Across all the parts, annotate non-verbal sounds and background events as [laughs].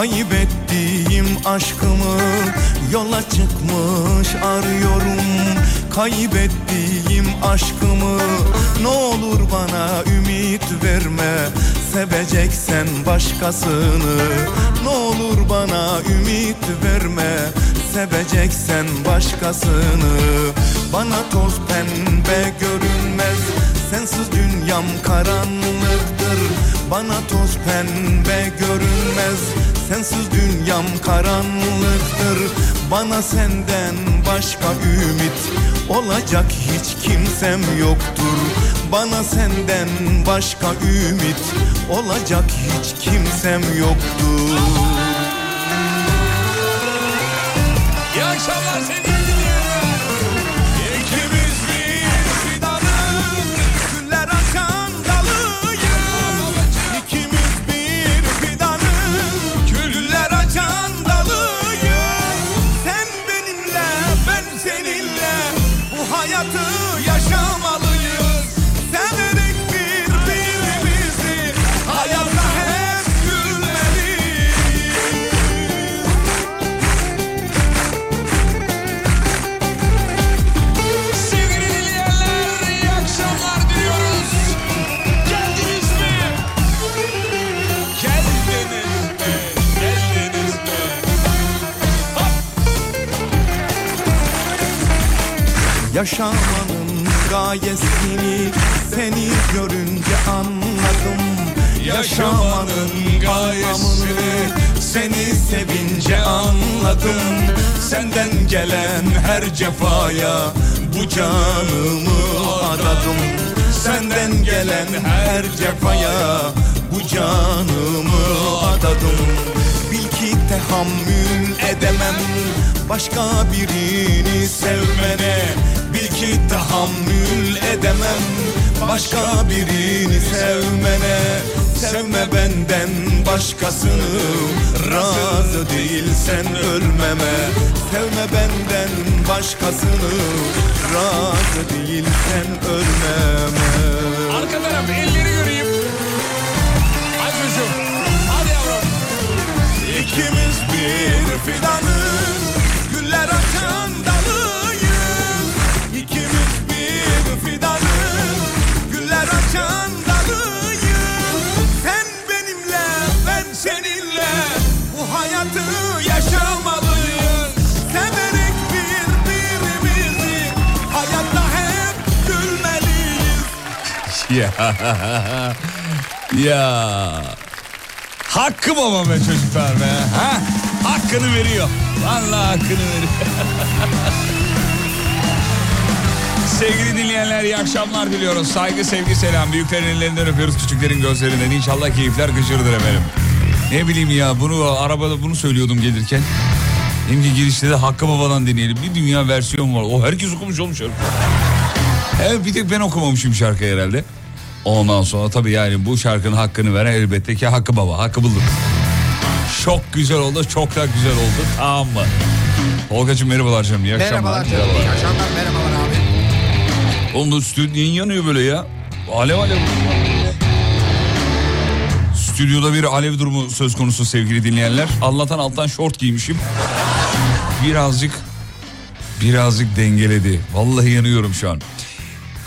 Kaybettiğim aşkımı Yola çıkmış arıyorum. Kaybettiğim aşkımı Ne olur bana ümit verme. Seveceksen başkasını Ne olur bana ümit verme. Seveceksen başkasını Bana toz pembe görünmez. Sensiz dünyam karanlıktır. Bana toz pembe görünmez Sensiz dünyam karanlıktır. Bana senden başka ümit Olacak hiç kimsem yoktur. Bana senden başka ümit Olacak hiç kimsem yoktur Yaşamanın gayesini seni görünce anladım. Yaşamanın gayesini seni sevince anladım. Senden gelen her cefaya bu canımı adadım. Senden gelen her cefaya bu canımı adadım. Bil ki tahammül edemem başka birini sevmene Bil ki tahammül edemem başka birini sevmene Sevme benden başkasını razı değilsen ölmeme Sevme benden başkasını razı değilsen ölmeme Arka taraf elleri göreyim. Hadi çocuğum. Hadi yavrum. İkimiz bir fidanın güller açan Ya. ya. Hakkı baba be çocuklar be. Ha? Hakkını veriyor. Vallahi hakkını veriyor. [laughs] Sevgili dinleyenler iyi akşamlar diliyoruz. Saygı, sevgi, selam. Büyüklerin ellerinden öpüyoruz, küçüklerin gözlerinden. İnşallah keyifler gıcırdır efendim. Ne bileyim ya bunu arabada bunu söylüyordum gelirken. Şimdi girişte de Hakkı Baba'dan dinleyelim. Bir dünya versiyon var. O herkes okumuş olmuş. Evet bir tek ben okumamışım şarkı herhalde. Ondan sonra tabii yani bu şarkının hakkını veren elbette ki Hakkı Baba. Hakkı bulduk. Çok güzel oldu, çok da güzel oldu. Tamam mı? Tolga'cığım merhabalar canım. İyi akşamlar. Merhabalar canım. İyi akşamlar. Merhabalar abi. Oğlum bu stüdyo niye yanıyor böyle ya? Alev alev. Stüdyoda bir alev durumu söz konusu sevgili dinleyenler. Allah'tan alttan şort giymişim. Birazcık birazcık dengeledi. Vallahi yanıyorum şu an.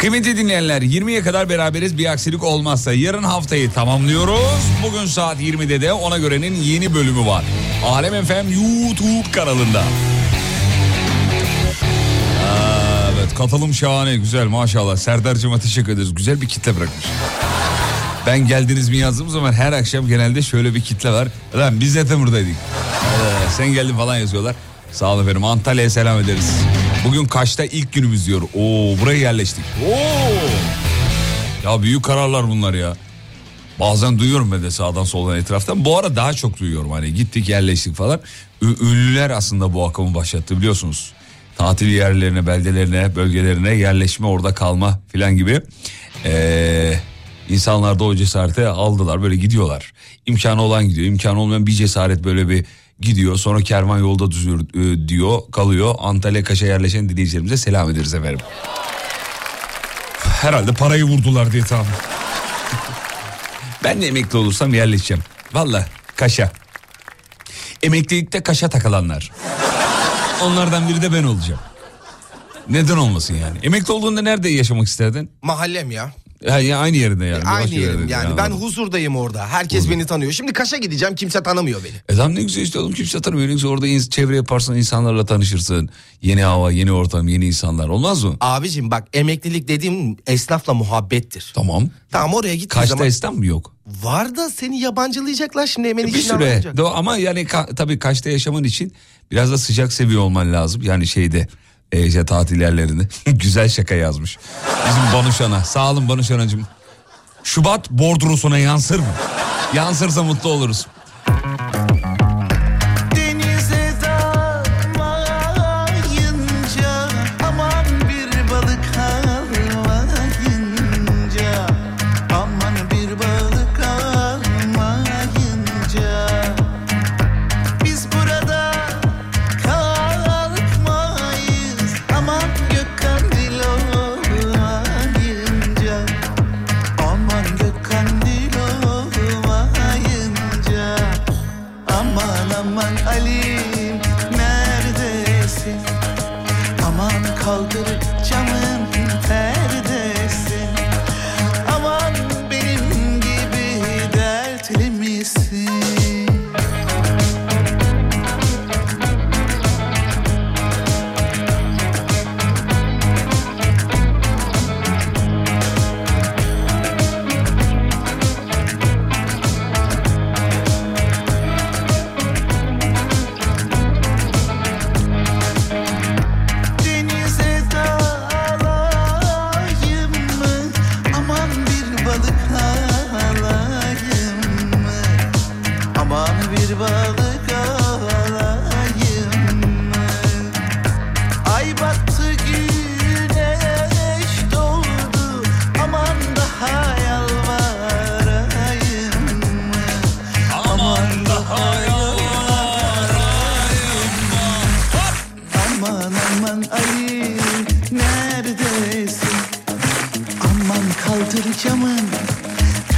Kıymetli dinleyenler 20'ye kadar beraberiz bir aksilik olmazsa yarın haftayı tamamlıyoruz. Bugün saat 20'de de ona görenin yeni bölümü var. Alem FM YouTube kanalında. Evet katılım şahane güzel maşallah. Serdar'cığıma teşekkür ederiz. Güzel bir kitle bırakmış. Ben geldiniz mi yazdığım zaman her akşam genelde şöyle bir kitle var. Lan biz de Tımır'daydık. Ee, sen geldin falan yazıyorlar. Sağ olun efendim Antalya'ya selam ederiz. Bugün Kaş'ta ilk günümüz diyor. Oo buraya yerleştik. Oo. Ya büyük kararlar bunlar ya. Bazen duyuyorum ben de sağdan soldan etraftan. Bu ara daha çok duyuyorum hani gittik yerleştik falan. Ünlüler aslında bu akımı başlattı biliyorsunuz. Tatil yerlerine, beldelerine, bölgelerine yerleşme orada kalma filan gibi. Ee, insanlar da o cesarete aldılar böyle gidiyorlar. İmkanı olan gidiyor imkanı olmayan bir cesaret böyle bir gidiyor. Sonra kervan yolda düzüyor e, diyor kalıyor. Antalya Kaş'a yerleşen dinleyicilerimize selam ederiz efendim. Herhalde parayı vurdular diye tahmin. ben de emekli olursam yerleşeceğim. Valla Kaş'a. Emeklilikte Kaş'a takılanlar. Onlardan biri de ben olacağım. Neden olmasın yani? Emekli olduğunda nerede yaşamak isterdin? Mahallem ya. Yani aynı yerinde yani. Aynı yerim yani. yani. Ben huzurdayım orada. Herkes Huzur. beni tanıyor. Şimdi Kaş'a gideceğim kimse tanımıyor beni. E tamam ne güzel işte oğlum kimse tanımıyor. Ne güzel orada çevre yaparsın insanlarla tanışırsın. Yeni hava, yeni ortam, yeni insanlar olmaz mı? Abicim bak emeklilik dediğim esnafla muhabbettir. Tamam. Tamam oraya gittiğin Kaş'ta zaman... esnaf mı yok? Var da seni yabancılayacaklar şimdi hemen e, Bir süre. Do- ama yani ka- tabii Kaş'ta yaşaman için biraz da sıcak seviyor olman lazım. Yani şeyde e, işte tatil yerlerini. [laughs] Güzel şaka yazmış. Bizim Banuşan'a. Sağ olun Banuşan'cığım. Şubat bordrosuna yansır mı? Yansırsa mutlu oluruz. camın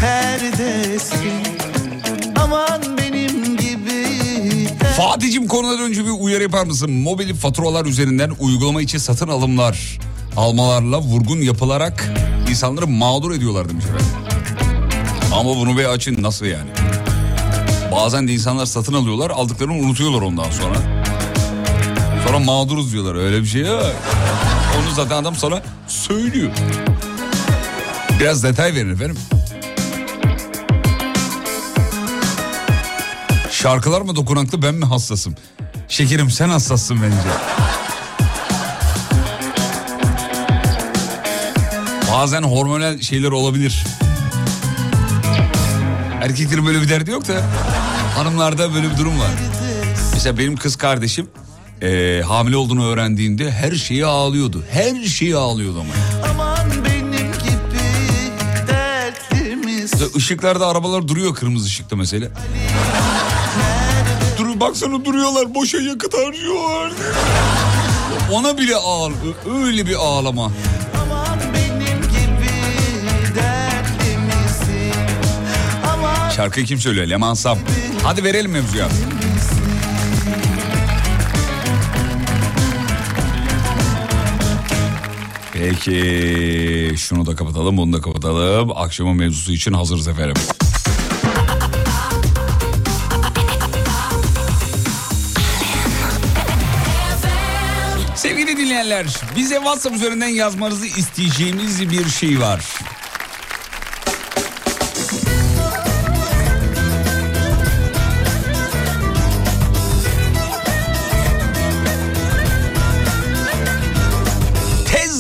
perdesi Aman benim gibi Fatih'cim konudan önce bir uyarı yapar mısın? Mobil faturalar üzerinden uygulama içi satın alımlar almalarla vurgun yapılarak insanları mağdur ediyorlar demiş efendim. Ama bunu bir açın nasıl yani? Bazen de insanlar satın alıyorlar aldıklarını unutuyorlar ondan sonra. Sonra mağduruz diyorlar öyle bir şey yok. Onu zaten adam sana söylüyor. Biraz detay verin efendim. Şarkılar mı dokunaklı ben mi hassasım? Şekerim sen hassassın bence. Bazen hormonal şeyler olabilir. Erkeklerin böyle bir derdi yok da hanımlarda böyle bir durum var. Mesela benim kız kardeşim e, hamile olduğunu öğrendiğinde her şeyi ağlıyordu. Her şeyi ağlıyordu ama. İşte ışıklarda arabalar duruyor kırmızı ışıkta mesela. Dur, baksana duruyorlar boşa yakıt harcıyorlar. Ona bile ağl öyle bir ağlama. Şarkıyı kim söylüyor? Leman Sam. Hadi verelim mevzuya. Peki şunu da kapatalım bunu da kapatalım. Akşamın mevzusu için hazırız efendim. Sevgili dinleyenler bize WhatsApp üzerinden yazmanızı isteyeceğimiz bir şey var.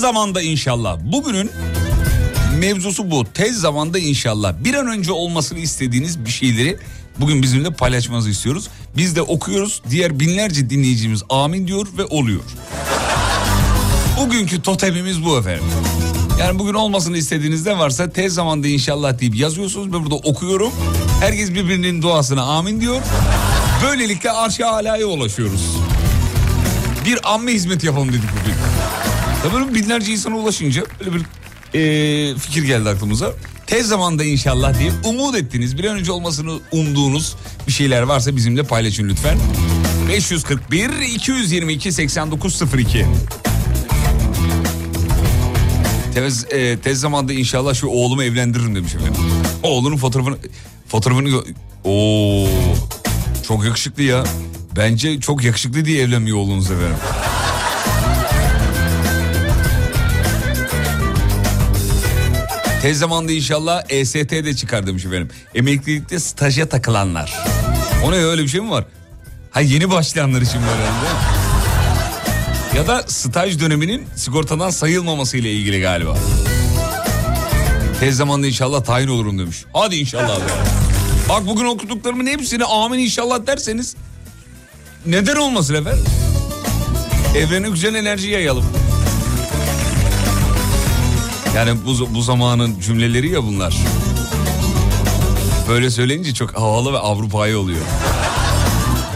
Zamanda inşallah. Bugünün mevzusu bu. Tez zamanda inşallah. Bir an önce olmasını istediğiniz bir şeyleri bugün bizimle paylaşmanızı istiyoruz. Biz de okuyoruz. Diğer binlerce dinleyicimiz amin diyor ve oluyor. Bugünkü totemimiz bu efendim. Yani bugün olmasını istediğiniz ne varsa tez zamanda inşallah deyip yazıyorsunuz. Ben burada okuyorum. Herkes birbirinin duasına amin diyor. Böylelikle arş-ı alaya ulaşıyoruz. Bir amme hizmet yapalım dedik bugün. Tabii böyle binlerce insana ulaşınca böyle bir eee, fikir geldi aklımıza. Tez zamanda inşallah diye umut ettiğiniz bir an önce olmasını umduğunuz bir şeyler varsa bizimle paylaşın lütfen. 541 222 8902 Tez, e, tez zamanda inşallah şu oğlumu evlendiririm demiş efendim. Oğlunun fotoğrafını fotoğrafını Oo çok yakışıklı ya. Bence çok yakışıklı diye evlenmiyor oğlunuz efendim. Tez zamanda inşallah EST de çıkar demiş efendim. Emeklilikte staja takılanlar. O ne öyle bir şey mi var? Ha yeni başlayanlar için var herhalde. Ya da staj döneminin sigortadan sayılmaması ile ilgili galiba. Tez zamanda inşallah tayin olurum demiş. Hadi inşallah. be. Bak bugün okuduklarımın hepsini amin inşallah derseniz neden olmasın efendim? Evrene güzel enerji yayalım. Yani bu, bu zamanın cümleleri ya bunlar. Böyle söyleyince çok havalı ve Avrupa'yı oluyor.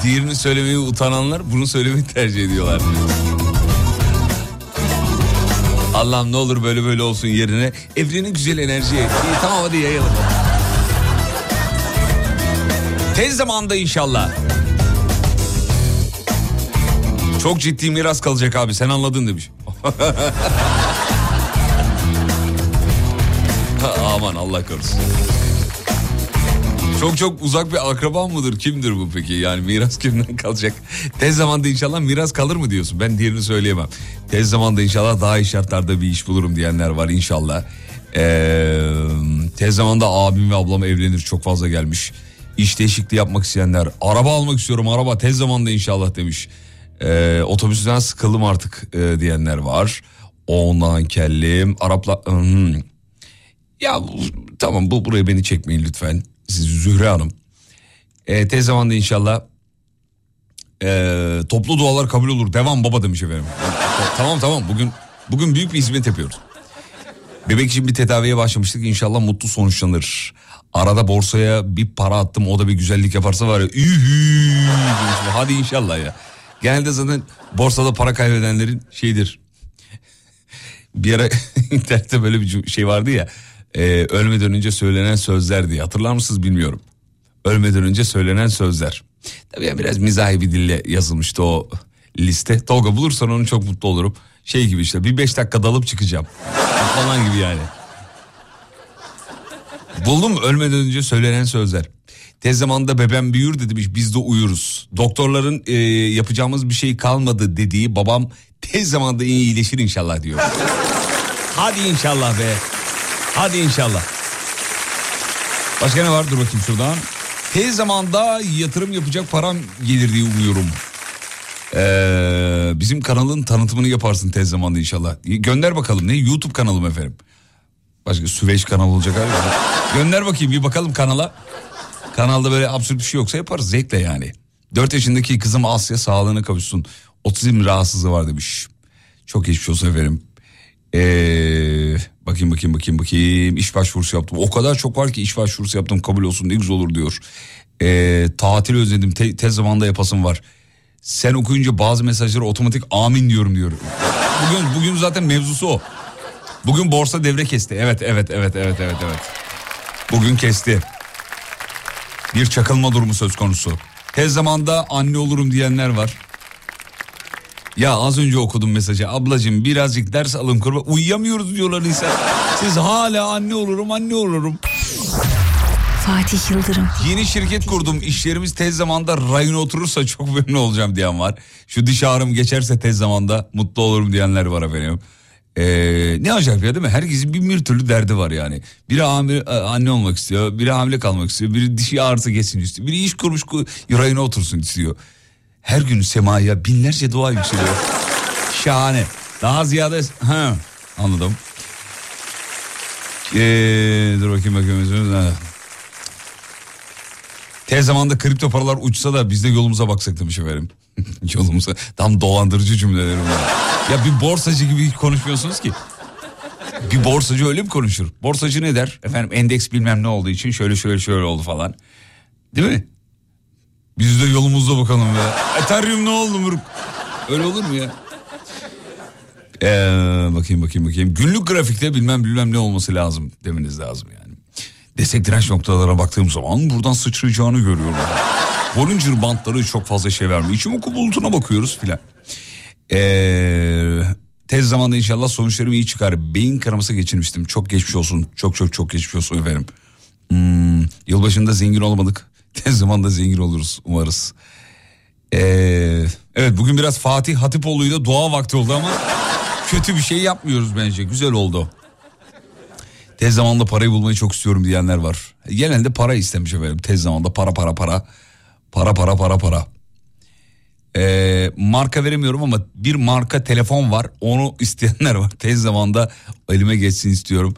Diğerini söylemeye utananlar bunu söylemeyi tercih ediyorlar. Allah'ım ne olur böyle böyle olsun yerine evrenin güzel enerjiye. İyi, tamam hadi yayalım. Tez zamanda inşallah. Çok ciddi miras kalacak abi sen anladın demiş. [laughs] Aman Allah korusun. Çok çok uzak bir akraban mıdır? Kimdir bu peki? Yani miras kimden kalacak? Tez zamanda inşallah miras kalır mı diyorsun? Ben diğerini söyleyemem. Tez zamanda inşallah daha iyi şartlarda bir iş bulurum diyenler var inşallah. Ee, tez zamanda abim ve ablam evlenir çok fazla gelmiş. İş değişikliği yapmak isteyenler. Araba almak istiyorum araba tez zamanda inşallah demiş. Ee, otobüsten sıkıldım artık e, diyenler var. Ondan kellim. Arapla... Hmm. Ya tamam bu buraya beni çekmeyin lütfen. Siz Zühre Hanım. Ee, tez zamanda inşallah ee, toplu dualar kabul olur. Devam baba demiş efendim. tamam tamam bugün bugün büyük bir hizmet yapıyoruz. Bebek için bir tedaviye başlamıştık. İnşallah mutlu sonuçlanır. Arada borsaya bir para attım. O da bir güzellik yaparsa var ya. Ühü. [laughs] Hadi inşallah ya. Genelde zaten borsada para kaybedenlerin şeyidir. [laughs] Bir ara [laughs] internette böyle bir şey vardı ya. E, ölmeden önce söylenen sözler diye. Hatırlar mısınız bilmiyorum. Ölmeden önce söylenen sözler. Tabii yani biraz mizahi bir dille yazılmıştı o liste. Tolga bulursan onu çok mutlu olurum. Şey gibi işte bir beş dakika dalıp çıkacağım. Falan gibi yani. Buldum ölmeden önce söylenen sözler. Tez zamanda bebem büyür de demiş biz de uyuruz. Doktorların e, yapacağımız bir şey kalmadı dediği babam tez zamanda iyileşir inşallah diyor. [laughs] Hadi inşallah be. Hadi inşallah. Başka ne var dur bakayım şuradan. Tez zamanda yatırım yapacak param gelir diye umuyorum. Ee, bizim kanalın tanıtımını yaparsın tez zamanda inşallah. Gönder bakalım ne YouTube kanalım efendim. Başka Süveyş kanalı olacak abi. [laughs] Gönder bakayım bir bakalım kanala. Kanalda böyle absürt bir şey yoksa yaparız zevkle yani. 4 yaşındaki kızım Asya sağlığına kavuşsun. Otizm rahatsızlığı var demiş. Çok geçmiş olsun efendim. Ee, bakayım bakayım bakayım bakayım. İş başvurusu yaptım. O kadar çok var ki iş başvurusu yaptım kabul olsun ne güzel olur diyor. Ee, tatil özledim te- tez zamanda yapasım var. Sen okuyunca bazı mesajları otomatik amin diyorum diyor. Bugün bugün zaten mevzusu o. Bugün borsa devre kesti. Evet evet evet evet evet evet. Bugün kesti. Bir çakılma durumu söz konusu. Tez zamanda anne olurum diyenler var. Ya az önce okudum mesajı. Ablacığım birazcık ders alın kurban. Uyuyamıyoruz diyorlar insan. Siz hala anne olurum anne olurum. Fatih Yıldırım. Yeni şirket kurdum. İşlerimiz tez zamanda rayına oturursa çok memnun olacağım diyen var. Şu diş ağrım geçerse tez zamanda mutlu olurum diyenler var efendim. Ee, ne acayip ya değil mi? Herkesin bir, bir türlü derdi var yani. Biri hamile, anne olmak istiyor, biri hamile kalmak istiyor, biri dişi ağrısı geçsin istiyor, biri iş kurmuş ku- rayına otursun istiyor. Her gün semaya binlerce dua yükseliyor. Şahane. Daha ziyade ha, Anladım. Ee, dur bakayım bakayım. Ha. Tez zamanda kripto paralar uçsa da biz de yolumuza baksak demiş efendim. [laughs] yolumuza. Tam dolandırıcı cümleler bunlar. Ya bir borsacı gibi konuşmuyorsunuz ki. Bir borsacı öyle mi konuşur? Borsacı ne der? Efendim endeks bilmem ne olduğu için şöyle şöyle şöyle oldu falan. Değil mi? Biz de yolumuzda bakalım be. Ethereum ne oldu Muruk? Öyle olur mu ya? Ee, bakayım bakayım bakayım. Günlük grafikte bilmem bilmem ne olması lazım demeniz lazım yani. Destek direnç noktalara baktığım zaman buradan sıçrayacağını görüyorum. Bollinger bantları çok fazla şey vermiyor. İçim bulutuna bakıyoruz filan. Ee, tez zamanda inşallah sonuçlarım iyi çıkar. Beyin kanaması geçirmiştim. Çok geçmiş olsun. Çok çok çok geçmiş olsun efendim. Hmm, yılbaşında zengin olmadık. [laughs] Tez zamanda zengin oluruz umarız. Ee, evet bugün biraz Fatih Hatipoğlu'yla doğa vakti oldu ama kötü bir şey yapmıyoruz bence. Güzel oldu. Tez zamanda parayı bulmayı çok istiyorum diyenler var. Genelde para istemiş efendim. Tez zamanda para para para. Para para para para. Ee, marka veremiyorum ama bir marka telefon var. Onu [laughs] isteyenler var. Tez zamanda elime geçsin istiyorum.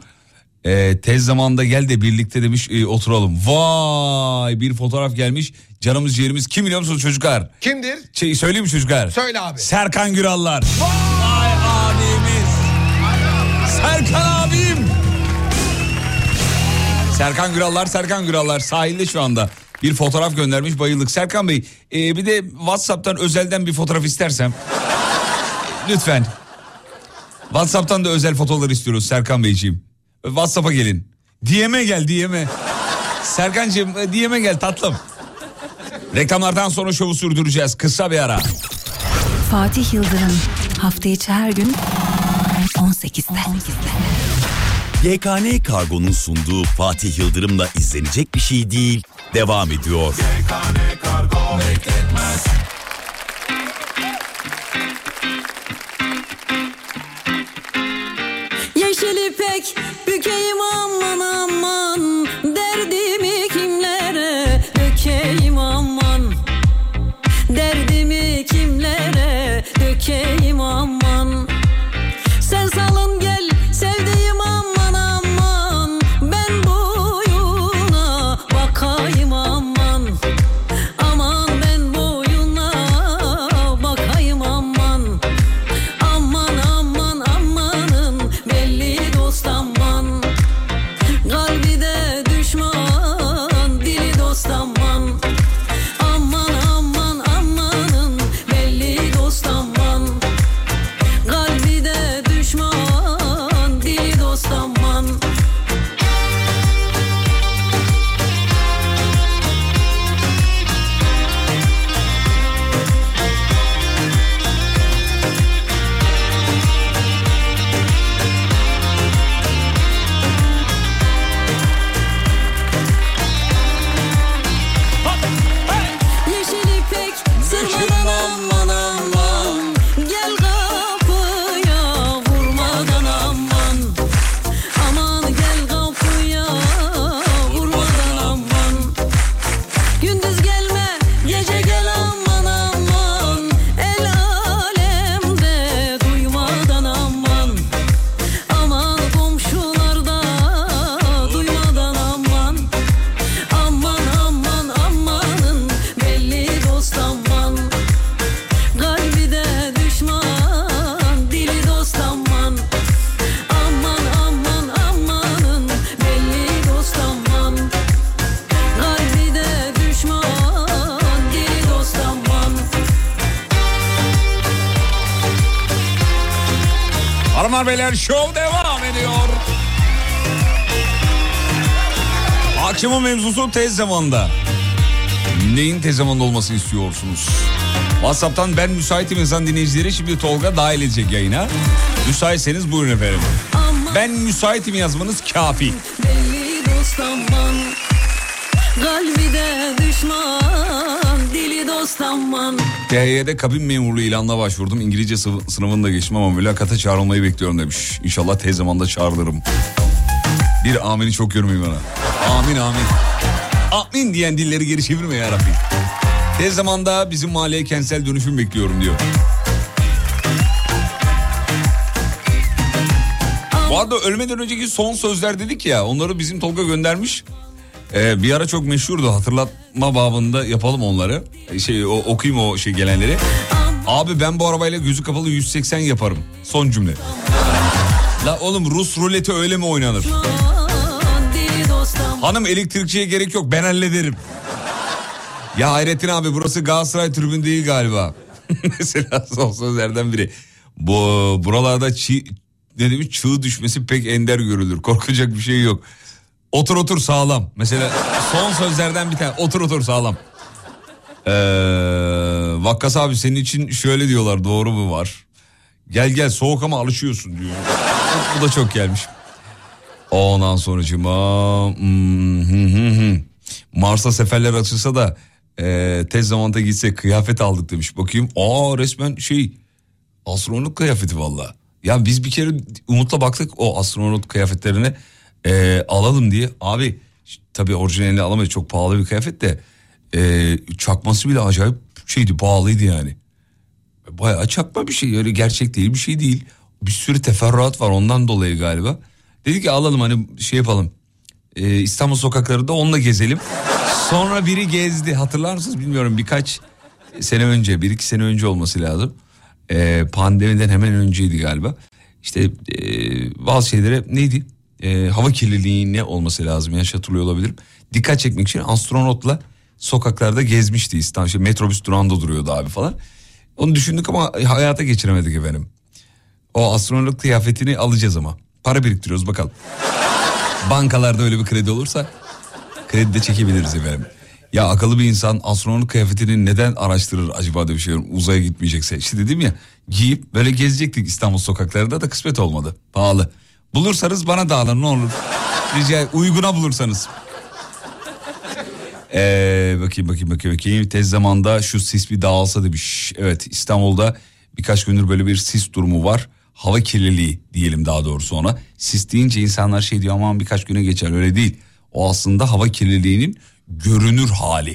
Ee, tez zamanda gel de birlikte demiş e, oturalım. Vay bir fotoğraf gelmiş. Canımız ciğerimiz kim biliyor musunuz çocuklar? Kimdir? Şey, söyleyeyim mi çocuklar? Söyle abi. Serkan Gürallar. Vay abimiz. Serkan abim. Serkan Gürallar, Serkan Gürallar sahilde şu anda. Bir fotoğraf göndermiş bayıldık. Serkan Bey e, bir de Whatsapp'tan özelden bir fotoğraf istersem. Lütfen. Whatsapp'tan da özel fotoğraflar istiyoruz Serkan Beyciğim. Whatsapp'a gelin. DM'e gel DM'e. Serkan'cığım e, DM'e gel tatlım. Reklamlardan sonra şovu sürdüreceğiz. Kısa bir ara. Fatih Yıldırım hafta içi her gün 18'de. YKN Kargo'nun sunduğu Fatih Yıldırım'la izlenecek bir şey değil devam ediyor. Yeşil bükeyim aman aman Derdimi kimlere dökeyim aman? Derdimi kimlere dökeyim aman? Sen salın beyler şov devam ediyor. Akşamın mevzusu tez zamanda. Neyin tez zamanda olması istiyorsunuz? WhatsApp'tan ben müsaitim yazan dinleyicileri şimdi Tolga dahil edecek yayına. Müsaitseniz buyurun efendim. Ben müsaitim yazmanız kafi. belli dost aman Kalbi de düşman TY'de kabin memurluğu ilanına başvurdum. İngilizce sı- sınavını da geçtim ama mülakata çağrılmayı bekliyorum demiş. İnşallah tez zamanda çağrılırım. Bir amini çok görmeyin bana. Amin amin. Amin diyen dilleri geri çevirme ya Rabbi. Tez zamanda bizim mahalleye kentsel dönüşüm bekliyorum diyor. arada ölmeden önceki son sözler dedik ya onları bizim Tolga göndermiş. Ee, bir ara çok meşhurdu hatırlatma babında yapalım onları. Ee, Şey o, okuyayım o şey gelenleri. Abi ben bu arabayla gözü kapalı 180 yaparım. Son cümle. La oğlum Rus ruleti öyle mi oynanır? Hanım elektrikçiye gerek yok ben hallederim. Ya Hayrettin abi burası Galatasaray tribün değil galiba. [laughs] Mesela son sözlerden biri. Bu buralarda çiğ, ne demiş, çığ düşmesi pek ender görülür. Korkacak bir şey yok. Otur otur sağlam. Mesela son sözlerden bir tane otur otur sağlam. Ee, Vakkas abi senin için şöyle diyorlar doğru mu var? Gel gel soğuk ama alışıyorsun diyor. Bu da çok gelmiş. Ondan sonucuma hmm, hı hı hı. Mars'a seferler açılsa da e, tez zamanda gitse kıyafet aldık demiş. Bakayım aa resmen şey astronot kıyafeti valla. Ya biz bir kere Umut'la baktık o astronot kıyafetlerine e, alalım diye. Abi tabii orijinalini alamayız çok pahalı bir kıyafet de e, çakması bile acayip şeydi pahalıydı yani. Bayağı çakma bir şey öyle gerçek değil bir şey değil. Bir sürü teferruat var ondan dolayı galiba. Dedi ki alalım hani şey yapalım. Ee, İstanbul sokaklarında onunla gezelim. Sonra biri gezdi hatırlar mısınız bilmiyorum birkaç sene önce bir iki sene önce olması lazım. Ee, pandemiden hemen önceydi galiba. İşte e, bazı şeylere neydi? Ee, hava kirliliği ne olması lazım yanlış hatırlıyor olabilirim. Dikkat çekmek için astronotla sokaklarda gezmişti İstanbul. Şey, metrobüs durağında duruyordu abi falan. Onu düşündük ama hayata geçiremedik efendim. O astronot kıyafetini alacağız ama. Para biriktiriyoruz bakalım. Bankalarda öyle bir kredi olursa kredi de çekebiliriz efendim. Ya akıllı bir insan astronot kıyafetini neden araştırır acaba diye şey uzaya gitmeyecekse. İşte dedim ya giyip böyle gezecektik İstanbul sokaklarında da kısmet olmadı. Pahalı. Bulursanız bana da alın ne olur. Rica uyguna bulursanız. Ee, bakayım bakayım bakayım bakayım. Tez zamanda şu sis bir dağılsa demiş. Evet İstanbul'da birkaç gündür böyle bir sis durumu var. Hava kirliliği diyelim daha doğrusu ona. Sis deyince insanlar şey diyor aman birkaç güne geçer öyle değil. O aslında hava kirliliğinin görünür hali.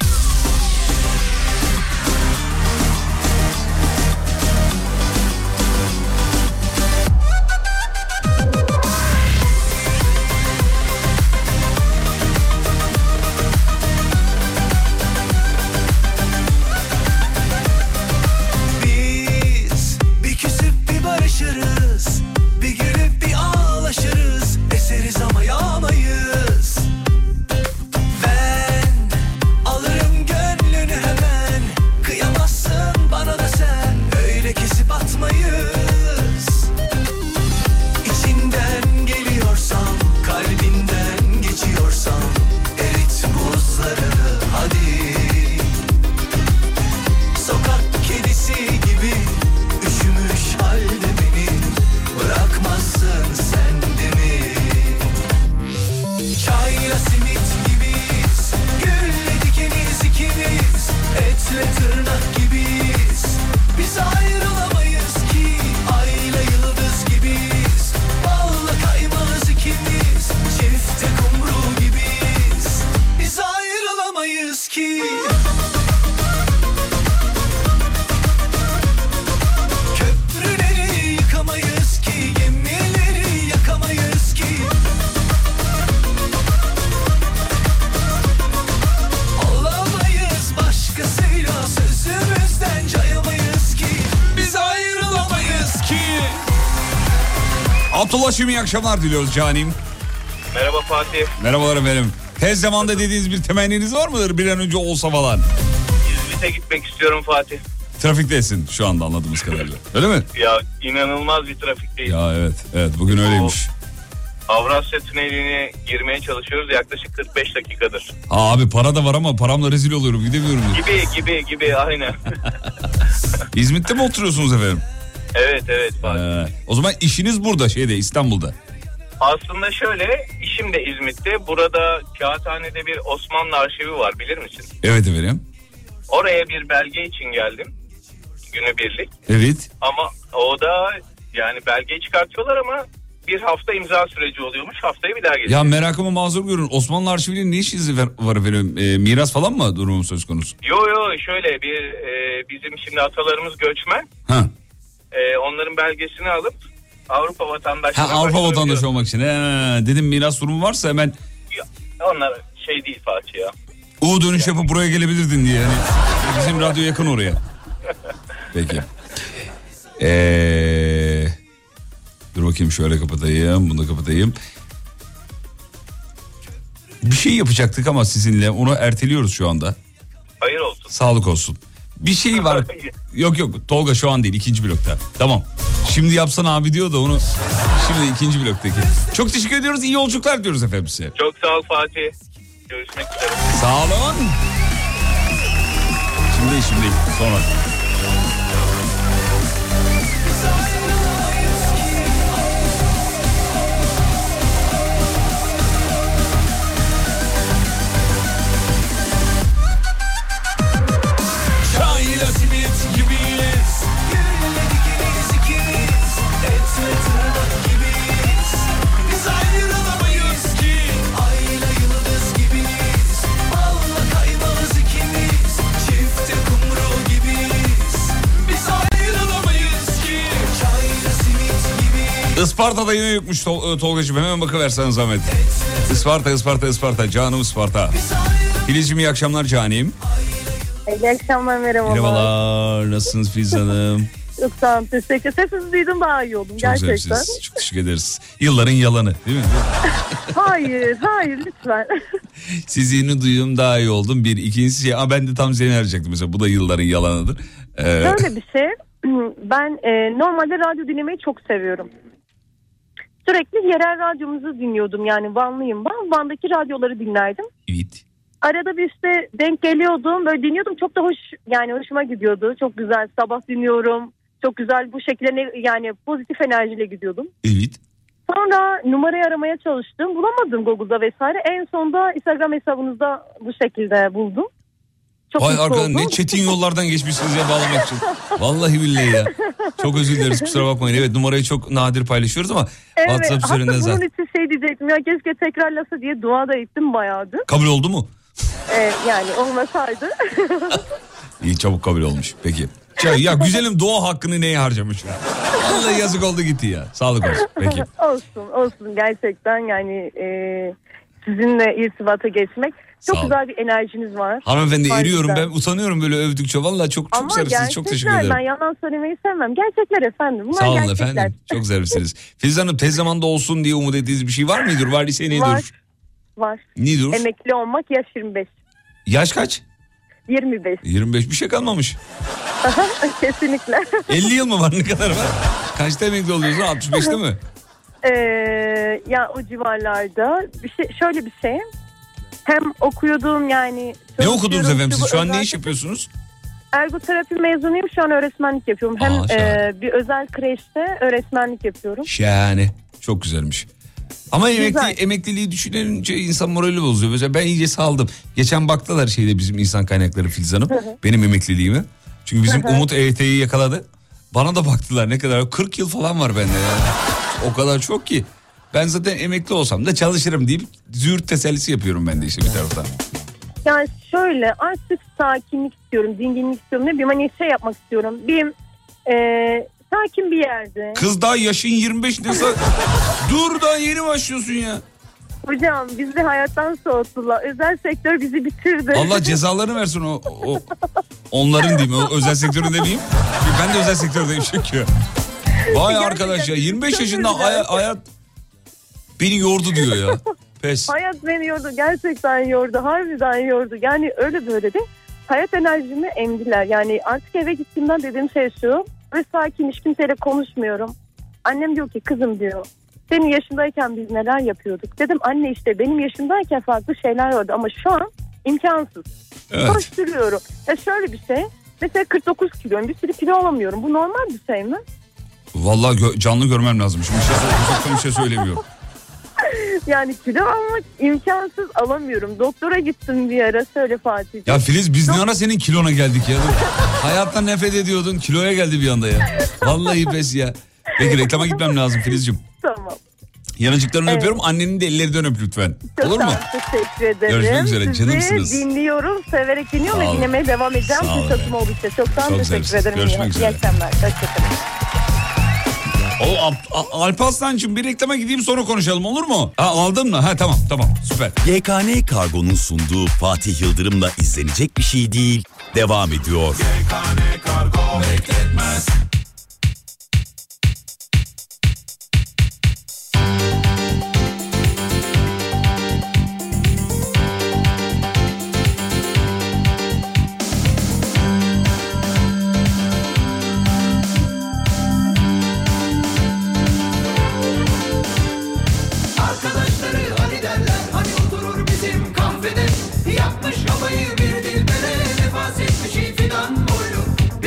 Şimdi iyi akşamlar diliyoruz canim. Merhaba Fatih. Merhabalar efendim. Tez zamanda dediğiniz bir temenniniz var mıdır bir an önce olsa falan? İzmit'e gitmek istiyorum Fatih. Trafiktesin şu anda anladığımız kadarıyla. Öyle mi? Ya inanılmaz bir trafikteyiz. Ya evet evet bugün öyleymiş. Avrasya Tüneli'ne girmeye çalışıyoruz yaklaşık 45 dakikadır. Ha abi para da var ama paramla rezil oluyorum gidemiyorum. Gibi gibi gibi aynen. [laughs] İzmit'te mi oturuyorsunuz efendim? Evet evet. Ee, o zaman işiniz burada şeyde İstanbul'da. Aslında şöyle işim de İzmit'te. Burada Kağıthane'de bir Osmanlı arşivi var bilir misin? Evet efendim. Oraya bir belge için geldim. Günübirlik. Evet. Ama o da yani belgeyi çıkartıyorlar ama bir hafta imza süreci oluyormuş. Haftaya bir daha geliyor. Ya merakımı mazur görün. Osmanlı arşivinin ne işiniz var efendim? Ee, miras falan mı durumu söz konusu? Yo yo şöyle bir e, bizim şimdi atalarımız göçmen. Ha. E, onların belgesini alıp Avrupa vatandaşları. Ha Avrupa vatandaşı olmak için. He, dedim miras durumu varsa hemen Onlar şey değil Fatih ya. U dönüş yapıp buraya gelebilirdin diye. Yani bizim radyo yakın oraya. [laughs] Peki. Ee, dur bakayım şöyle kapatayım. Bunu da kapatayım. Bir şey yapacaktık ama sizinle onu erteliyoruz şu anda. Hayır olsun. Sağlık olsun. Bir şey [laughs] var. Yok yok Tolga şu an değil ikinci blokta. Tamam. Şimdi yapsan abi diyor da onu şimdi ikinci bloktaki. Çok teşekkür ediyoruz. İyi yolculuklar diyoruz efendim size. Çok sağ ol Fatih. Görüşmek üzere. Sağ olun. Şimdi şimdi sonra. Isparta'da yine yokmuş Tol- e, Tolgacığım hemen bakıversen zahmet. Isparta Isparta Isparta canım Isparta. Filizciğim iyi akşamlar canim. İyi akşamlar merhabalar. Merhabalar nasılsınız Filiz Hanım? [laughs] Sağ olun teşekkür Sesinizi duydum daha iyi oldum Çok gerçekten. zevksiz. Çok teşekkür ederiz. Yılların yalanı değil mi? [laughs] hayır hayır lütfen. [laughs] Sizini duyum daha iyi oldum. Bir ikincisi şey ama ben de tam seni arayacaktım mesela bu da yılların yalanıdır. Ee, Şöyle bir şey [clears throat] ben e, normalde radyo dinlemeyi çok seviyorum. Sürekli yerel radyomuzu dinliyordum yani Vanlıyım ben. Van'daki radyoları dinlerdim. evet. Arada bir işte denk geliyordum böyle dinliyordum çok da hoş yani hoşuma gidiyordu. Çok güzel sabah dinliyorum. Çok güzel bu şekilde ne- yani pozitif enerjiyle gidiyordum. Evet. Sonra numarayı aramaya çalıştım. Bulamadım Google'da vesaire. En sonunda Instagram hesabınızda bu şekilde buldum. Çok Vay arkadaş ne çetin yollardan geçmişsiniz ya bağlamak için. Vallahi billahi ya. Çok özür dileriz kusura bakmayın. Evet numarayı çok nadir paylaşıyoruz ama Evet, WhatsApp üzerinden bunun zaten. için şey diyecektim ya keşke tekrarlasa diye dua da ettim bayağıdır. Kabul oldu mu? Ee, yani olmasaydı. [laughs] İyi çabuk kabul olmuş. Peki. Ya, ya güzelim doğa hakkını neye harcamış? Vallahi yazık oldu gitti ya. Sağlık olsun. Peki. [laughs] olsun olsun gerçekten yani e, sizinle irtibata geçmek. Çok Sağ güzel bir enerjiniz var. Hanımefendi Var eriyorum güzel. ben utanıyorum böyle övdükçe. Vallahi çok çok Ama zarifsiniz. Çok teşekkür gerçekler ben ederim. yalan söylemeyi sevmem. Gerçekler efendim. Bunlar Sağ olun gerçekler. efendim. [laughs] Çok zarifsiniz. Filiz Hanım tez zamanda olsun diye umut ettiğiniz bir şey var mıdır? Var ise nedir? Var. Var. Nedir? Emekli olmak yaş 25. Yaş kaç? 25. 25 bir şey kalmamış. [laughs] Kesinlikle. 50 yıl mı var ne kadar var? Kaçta emekli oluyorsun? 65'te mi? Ee, ya o civarlarda bir şey şöyle bir şey. Hem okuyordum yani. Ne okudunuz efendim siz? Şu an ne iş yapıyorsunuz? Ergoterapi mezunuyum şu an öğretmenlik yapıyorum. Hem şahane. e, bir özel kreşte öğretmenlik yapıyorum. Şahane. Çok güzelmiş. Ama emekli, Güzel. emekliliği düşününce insan morali bozuyor. Mesela ben iyice saldım. Geçen baktılar şeyde bizim insan kaynakları Filiz Hanım. benim emekliliğime. Çünkü bizim Umut EYT'yi yakaladı. Bana da baktılar ne kadar. 40 yıl falan var bende yani. O kadar çok ki. Ben zaten emekli olsam da çalışırım deyip züğürt tesellisi yapıyorum ben de işte bir taraftan. Yani şöyle artık sakinlik istiyorum, dinginlik istiyorum. Ne bileyim hani şey yapmak istiyorum. Bir e, sakin bir yerde. Kız daha yaşın 25 ne sa- Dur daha yeni başlıyorsun ya. Hocam bizi hayattan soğuttular. Özel sektör bizi bitirdi. Allah cezalarını versin o, o onların diyeyim o özel sektörün demeyeyim. Ben de özel sektördeyim çünkü. Vay Gerçekten arkadaş ya 25 çok yaşında hayat beni yordu diyor ya. [laughs] Pes. Hayat beni yordu. Gerçekten yordu. Harbiden yordu. Yani öyle böyle de hayat enerjimi emdiler. Yani artık eve gittiğimden dediğim şey şu. Ve sakin hiç kimseyle konuşmuyorum. Annem diyor ki kızım diyor. Senin yaşındayken biz neler yapıyorduk? Dedim anne işte benim yaşımdayken farklı şeyler vardı ama şu an imkansız. Evet. Koşturuyorum. Ya şöyle bir şey. Mesela 49 kiloyum. Bir sürü kilo alamıyorum. Bu normal bir şey mi? Vallahi gö- canlı görmem lazım. Şimdi bir şey, uzaktan bir şey söylemiyorum. [laughs] Yani kilo almak imkansız alamıyorum. Doktora gittim bir ara söyle Fatih. Ya Filiz biz ne ara senin kilona geldik ya? Hayattan nefret ediyordun kiloya geldi bir anda ya. Vallahi pes ya. Peki reklama gitmem lazım Filizciğim. Tamam. Yanıcıklarını Evet. öpüyorum annenin de ellerinden öp lütfen. Çok Olur mu? Teşekkür ederim. Görüşmek üzere, Sizi canımsınız. dinliyorum. Severek dinliyorum ve dinlemeye devam edeceğim. Fırsatım oldukça. Çok sağ olun. Çok Teşekkür ederim. Görüşmek İyi- üzere. İyi akşamlar. Hoşçakalın. O Alp- A- Alparslan'cığım bir reklama gideyim sonra konuşalım olur mu? Ha, aldın mı? Ha tamam tamam süper. YKN Kargo'nun sunduğu Fatih Yıldırım'la izlenecek bir şey değil devam ediyor. Arkadaşları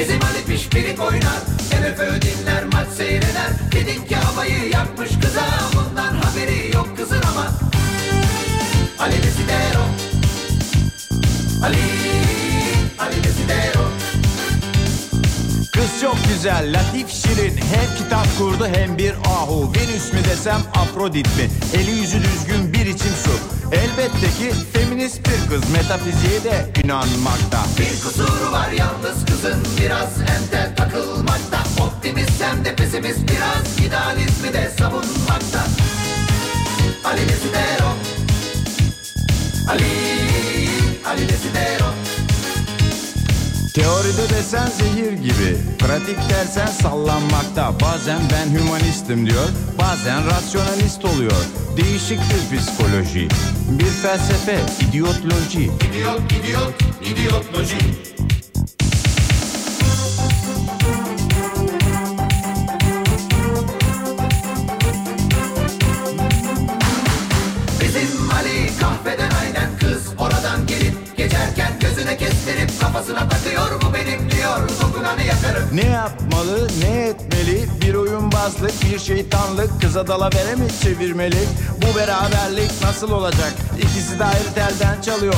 Bizim Ali pişpirik oynar. MFÖ dinler maç seyreder. Dedik ki havayı yapmış kıza. Bundan haberi yok kızın ama. Ali Desidero. Ali Ali Desidero. Kız çok güzel, latif şirin. Hem kitap kurdu hem bir ahu. Venüs mü desem Afrodit mi? Eli yüzü düzgün bir içim su Elbette ki feminist bir kız Metafiziğe de inanmakta. Bir kusuru var yalnız kızın biraz entel takılmakta. Optimist hem de pesimist biraz idealizmi de savunmakta. Ali Desidero Ali Ali Desidero Teoride desen zehir gibi Pratik dersen sallanmakta. Bazen ben hümanistim diyor Bazen rasyonalist oluyor. Değişik bir psikoloji Bir felsefe, idiotloji İdiot, idiot, idiotloji Dokunanı yakarım Ne yapmalı, ne etmeli? Bir oyunbazlık, bir şeytanlık Kıza dalavere mi çevirmeli? Bu beraberlik nasıl olacak? İkisi de ayrı telden çalıyor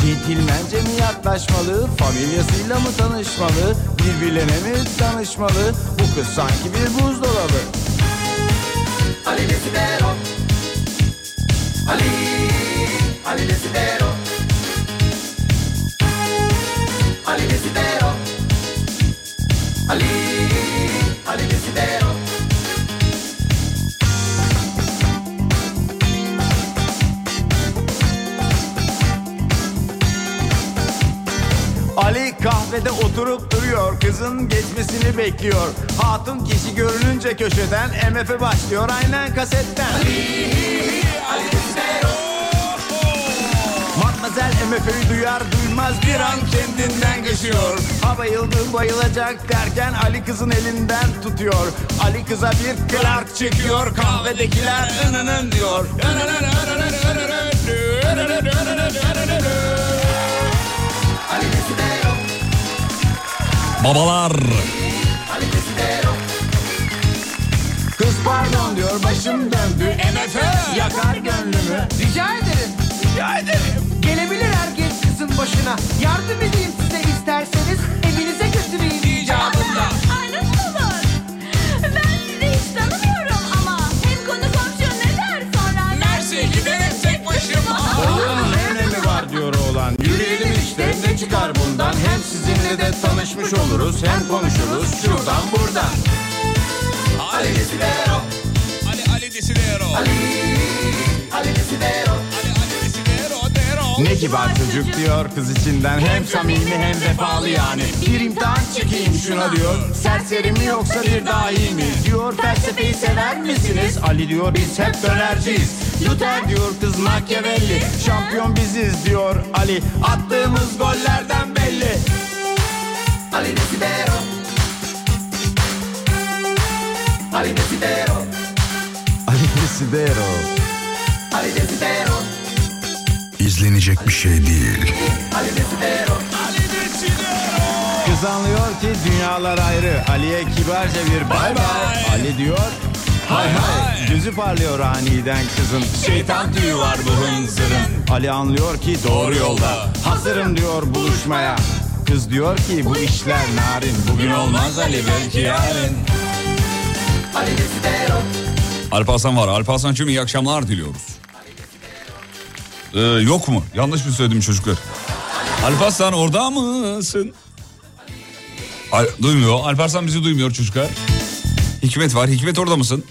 Centilmence mi yaklaşmalı? Familyasıyla mı tanışmalı? Birbirlerine mi danışmalı? Bu kız sanki bir buzdolabı Ali Desidero Ali Ali oturup duruyor Kızın geçmesini bekliyor Hatun kişi görününce köşeden MF başlıyor aynen kasetten Matmazel MF'yi duyar duymaz bir an kendinden geçiyor Ha bayıldı bayılacak derken Ali kızın elinden tutuyor Ali kıza bir Clark çekiyor kahvedekiler ınının diyor Babalar. Kız pardon diyor başım döndü MF yakar gönlümü Rica ederim. Rica ederim Gelebilir herkes kızın başına. Yardım edeyim size isterseniz. Evinize götüreyim icabında. Bundan Hem sizinle de tanışmış oluruz Hem konuşuruz şuradan buradan. Ali Desidero Ali Ali Desidero. Ali Ali Desidero Ali Ali Desidero. Dero. Ne kibar çocuk diyor kız içinden. Hem samimi hem vefalı yani. Bir imtihan çekeyim şuna diyor. Serseri mi yoksa bir dahi mi? Diyor felsefeyi sever misiniz? Ali diyor biz hep dönerciyiz. Luther diyor kız Machiavelli Şampiyon biziz. diyor Ali. Attığımız gollerden belli Ali Desidero. Ali Desidero. Ali Desidero. Ali Desidero. İzlenecek bir şey değil. Ali Desidero. Kız anlıyor ki dünyalar ayrı. Ali'ye kibarca bir bay bay. Ali diyor hay hay Gözü parlıyor aniden kızın Şeytan tüyü var bu hınzırın Ali anlıyor ki doğru yolda Hazırım diyor buluşmaya Kız diyor ki bu işler narin Bugün olmaz Ali belki yarın Ali Desidero Alparslan var. Alparslan'cığım iyi akşamlar diliyoruz. Ee, yok mu? Yanlış mı söyledim çocuklar? Alparslan orada mısın? Al- duymuyor. Alparslan bizi duymuyor çocuklar. Hikmet var. Hikmet orada mısın?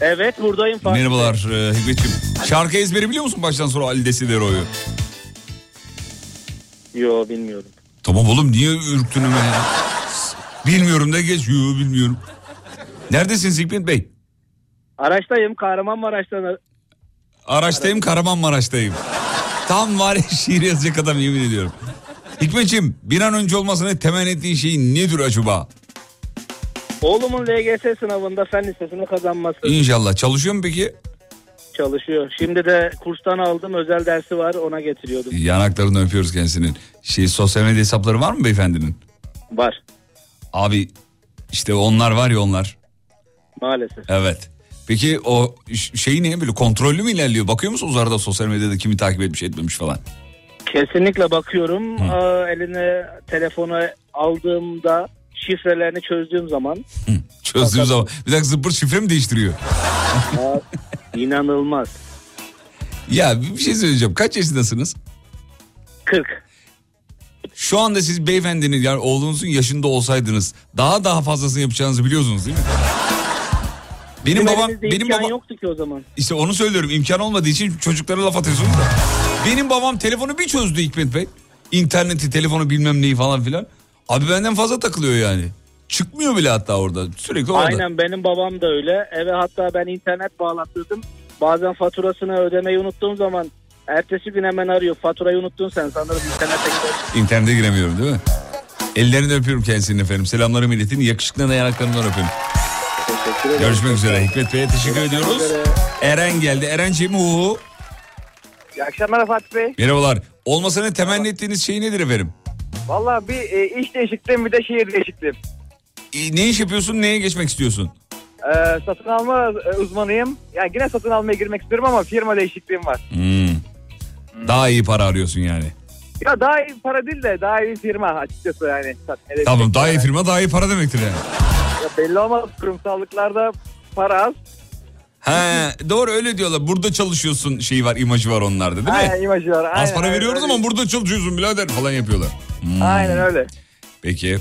Evet buradayım Fatih. Merhabalar e, Hikmetciğim. Şarkı ezberi biliyor musun baştan sonra Ali Desidero'yu? Yo bilmiyorum. Tamam oğlum niye ürktün hemen ya? Bilmiyorum da geç. Yo bilmiyorum. Neredesiniz Hikmet Bey? Araçtayım Kahramanmaraş'tan. Araçtayım Kahramanmaraş'tayım. Tam var ya şiir yazacak adam yemin ediyorum. Hikmetciğim bir an önce olmasını temenni ettiğin şey nedir acaba? Oğlumun LGS sınavında fen lisesini kazanması İnşallah. Çalışıyor mu peki? çalışıyor. Şimdi de kurstan aldım özel dersi var ona getiriyordum. Yanaklarını öpüyoruz kendisinin. Şey, sosyal medya hesapları var mı beyefendinin? Var Abi işte onlar var ya onlar. maalesef. Evet. Peki o şey ne böyle kontrollü mü ilerliyor? Bakıyor musunuz arada sosyal medyada kimi takip etmiş etmemiş falan? Kesinlikle bakıyorum. Aa, eline telefonu aldığımda şifrelerini çözdüğüm zaman Çözdüğüm zaman bir dakika zıppır şifre mi değiştiriyor? aa, inanılmaz. Ya bir şey söyleyeceğim. Kaç yaşındasınız? 40. Şu anda siz beyefendinin yani oğlunuzun yaşında olsaydınız daha daha fazlasını yapacağınızı biliyorsunuz değil mi? Benim Bizim babam benim babam yoktu ki o zaman. işte onu söylüyorum imkan olmadığı için çocuklara laf atıyorsunuz da. Benim babam telefonu bir çözdü Hikmet Bey. İnterneti, telefonu bilmem neyi falan filan. Abi benden fazla takılıyor yani. Çıkmıyor bile hatta orada. Sürekli orada. Aynen benim babam da öyle. Eve hatta ben internet bağlattırdım. Bazen faturasını ödemeyi unuttuğum zaman ertesi gün hemen arıyor. Faturayı unuttun sen sanırım internete gider. İnternete giremiyorum değil mi? Ellerinden öpüyorum kendisinin efendim. Selamlarımı iletin. Yakışıklı yanaklarından öpüyorum. Teşekkür ederim. Görüşmek üzere. Hikmet Bey'e teşekkür ediyoruz. Eren geldi. Eren'ciğim hu. İyi akşamlar Fatih Bey. Merhabalar. Olmasını temenni ettiğiniz şey nedir efendim? Valla bir e, iş değişikliğim bir de şehir değişikliğim. E, Ne iş yapıyorsun? Neye geçmek istiyorsun? Ee, satın alma e, uzmanıyım. Yani yine satın almaya girmek istiyorum ama firma değişikliğim var. Hmm. Daha iyi para arıyorsun yani. Ya daha iyi para değil de daha iyi firma açıkçası yani. Tamam daha iyi yani. firma daha iyi para demektir yani. Ya belli olmaz kurumsallıklarda para az. He, doğru öyle diyorlar. Burada çalışıyorsun şeyi var, imajı var onlarda değil mi? Aynen imajı var. Az Aynen, para aynen, veriyoruz öyle. ama burada çalışıyorsun birader falan yapıyorlar. Hmm. Aynen öyle. Peki.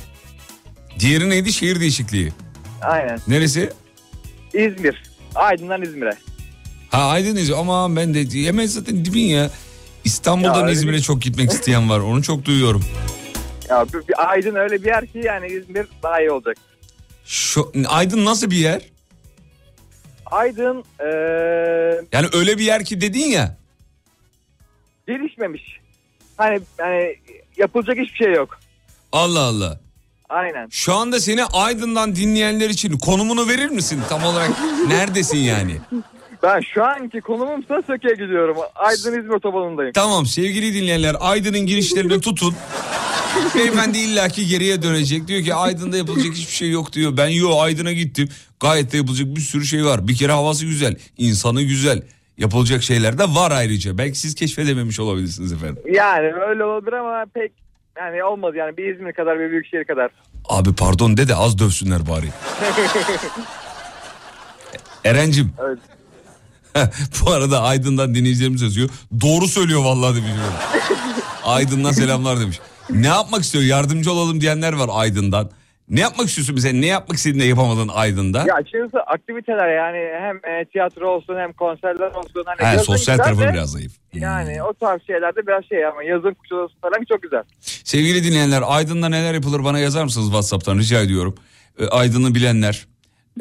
Diğeri neydi? Şehir değişikliği. Aynen. Neresi? İzmir. Aydın'dan İzmir'e. Ha Aydın İzmir. Ama ben de hemen zaten dibin ya. İstanbul'dan İzmir'e çok gitmek isteyen var. Onu çok duyuyorum. Ya bir, bir Aydın öyle bir yer ki yani İzmir daha iyi olacak. Şu, Aydın nasıl bir yer? Aydın eee Yani öyle bir yer ki dedin ya. gelişmemiş. Hani yani yapılacak hiçbir şey yok. Allah Allah. Aynen. Şu anda seni Aydın'dan dinleyenler için konumunu verir misin? Tam olarak [laughs] neredesin yani? Ben şu anki konumumsa Söke'ye gidiyorum. Aydın İzmir otobanındayım. Tamam sevgili dinleyenler Aydın'ın girişlerini tutun. [laughs] Beyefendi illaki geriye dönecek. Diyor ki Aydın'da yapılacak hiçbir şey yok diyor. Ben yo Aydın'a gittim. Gayet de yapılacak bir sürü şey var. Bir kere havası güzel, insanı güzel. Yapılacak şeyler de var ayrıca. Belki siz keşfedememiş olabilirsiniz efendim. Yani öyle olabilir ama pek yani olmadı yani bir İzmir kadar bir büyük şehir kadar. Abi pardon de de az dövsünler bari. [laughs] Erencim. Evet. Bu arada Aydın'dan dinleyicilerimiz yazıyor. Doğru söylüyor vallahi demiş. [laughs] Aydın'dan selamlar demiş. Ne yapmak istiyor? Yardımcı olalım diyenler var Aydın'dan. Ne yapmak istiyorsun mesela? Ne yapmak istediğinde yapamadın Aydın'da? Ya açıkçası aktiviteler yani hem e, tiyatro olsun hem konserler olsun. Hani He, yazın sosyal güzel tarafı de, biraz zayıf. Yani o tarz şeylerde biraz şey ama yazın kuşadası falan çok güzel. Sevgili dinleyenler Aydın'da neler yapılır bana yazar mısınız WhatsApp'tan rica ediyorum. Ee, Aydın'ı bilenler.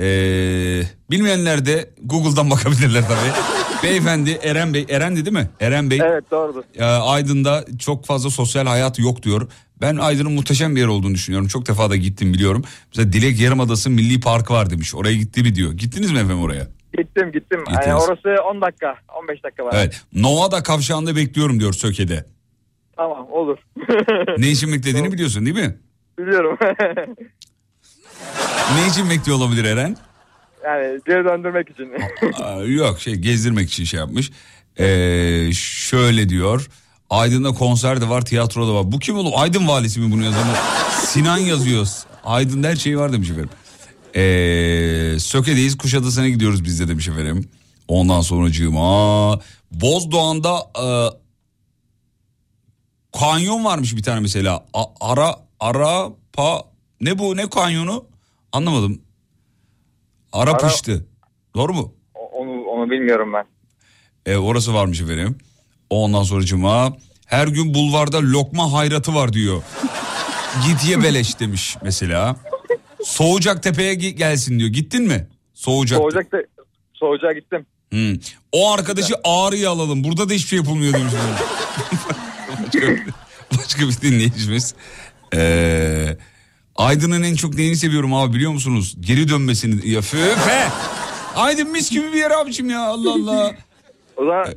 ee, bilmeyenler de Google'dan bakabilirler tabii. [laughs] Beyefendi Eren Bey, Eren'di değil mi? Eren Bey. Evet doğrudur. Ee, Aydın'da çok fazla sosyal hayat yok diyor. Ben Aydın'ın muhteşem bir yer olduğunu düşünüyorum. Çok defa da gittim biliyorum. Mesela Dilek Yarımadası Milli Parkı var demiş. Oraya gitti mi diyor. Gittiniz mi efendim oraya? Gittim gittim. Gittiniz. Yani orası 10 dakika 15 dakika var. Evet. Nova'da kavşağında bekliyorum diyor Söke'de. Tamam olur. [laughs] Ne için beklediğini biliyorsun değil mi? Biliyorum. [laughs] Ne için bekliyor olabilir Eren? Yani geri döndürmek için. Yok şey gezdirmek için şey yapmış. Ee, şöyle diyor. Aydın'da konser de var, tiyatro da var. Bu kim oğlum? Aydın valisi mi bunu yazan? Sinan yazıyor. Aydın'da her şey var demiş efendim. Ee, Söke'deyiz, Kuşadası'na gidiyoruz biz de demiş efendim. Ondan sonra cığıma. Bozdoğan'da e, kanyon varmış bir tane mesela. A- ara, ara, pa, ne bu, ne kanyonu? Anlamadım. Arapıştı. Doğru mu? Onu, onu bilmiyorum ben. E, orası varmış efendim. Ondan sonra cuma. Her gün bulvarda lokma hayratı var diyor. Git ye beleş demiş mesela. Soğucak Tepe'ye ge- gelsin diyor. Gittin mi? Soğucak. Soğucak'ta, Soğucak'a gittim. Hmm. O arkadaşı Ağrı'ya alalım. Burada da hiçbir şey yapılmıyor demiş. [laughs] başka, bir, başka bir dinleyicimiz. Ee, Aydın'ın en çok neyini seviyorum abi biliyor musunuz? Geri dönmesini. Ya föfe. Aydın mis gibi bir yer abicim ya Allah Allah. [laughs] O zaman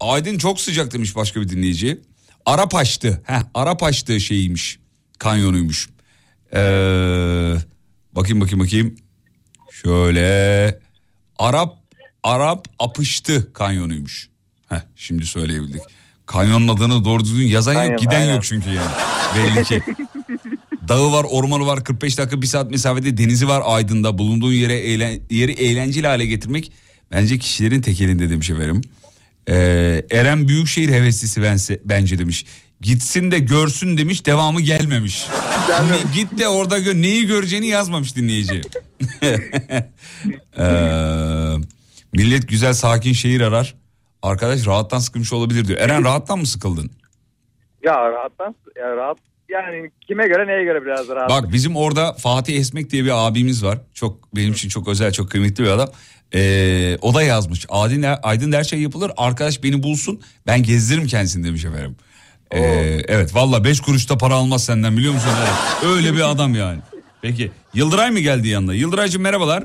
Aydın çok sıcak demiş başka bir dinleyici. Arap açtı. Heh, Arap açtığı şeyiymiş. Kanyonuymuş. Ee, bakayım bakayım bakayım. Şöyle. Arap Arap apıştı kanyonuymuş. Heh, şimdi söyleyebildik. Kanyonun adını doğru düzgün yazan yok giden aynen. yok çünkü yani. Belli ki. [laughs] Dağı var, ormanı var, 45 dakika bir saat mesafede denizi var Aydın'da. Bulunduğun yere eğlen, yeri eğlenceli hale getirmek bence kişilerin tek elinde demiş efendim. Ee, Eren Büyükşehir heveslisi bense, bence demiş. Gitsin de görsün demiş devamı gelmemiş. Ne- Git de orada gör, neyi göreceğini yazmamış dinleyici. [laughs] Ee, millet güzel sakin şehir arar. Arkadaş rahattan sıkılmış olabilir diyor. Eren rahattan mı sıkıldın? ya rahattan ya rahat yani kime göre neye göre biraz rahat. Bak bizim orada Fatih Esmek diye bir abimiz var. Çok benim için çok özel, çok kıymetli bir adam. Ee, o da yazmış. Aydın, Aydın her şey yapılır. Arkadaş beni bulsun. Ben gezdiririm kendisini demiş efendim. Ee, evet valla 5 kuruşta para almaz senden biliyor musun? Öyle bir adam yani. Peki Yıldıray mı geldi yanına? Yıldıraycığım merhabalar.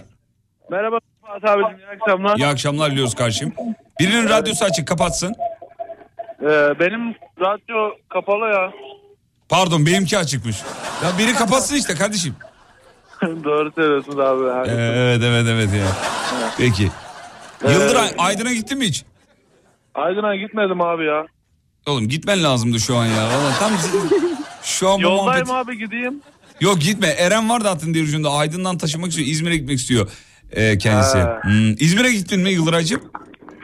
Merhaba Fatih abicim iyi akşamlar. İyi akşamlar diliyoruz karşım. Birinin radyosu açık kapatsın. Ee, benim radyo kapalı ya. Pardon benimki açıkmış. Ya biri kapatsın işte kardeşim. [laughs] Doğru söylüyorsunuz abi. Ee, evet evet evet ya. Peki. Yıldıray Aydın'a gittin mi hiç? Aydın'a gitmedim abi ya. Oğlum gitmen lazımdı şu an ya. Vallahi tam şu an bu Yoldayım muhabbet- abi gideyim. Yok gitme. Eren var da hattın diğer ucunda. Aydın'dan taşımak istiyor. İzmir'e gitmek istiyor e, kendisi. Ha. Hmm, İzmir'e gittin mi Yıldıraycığım?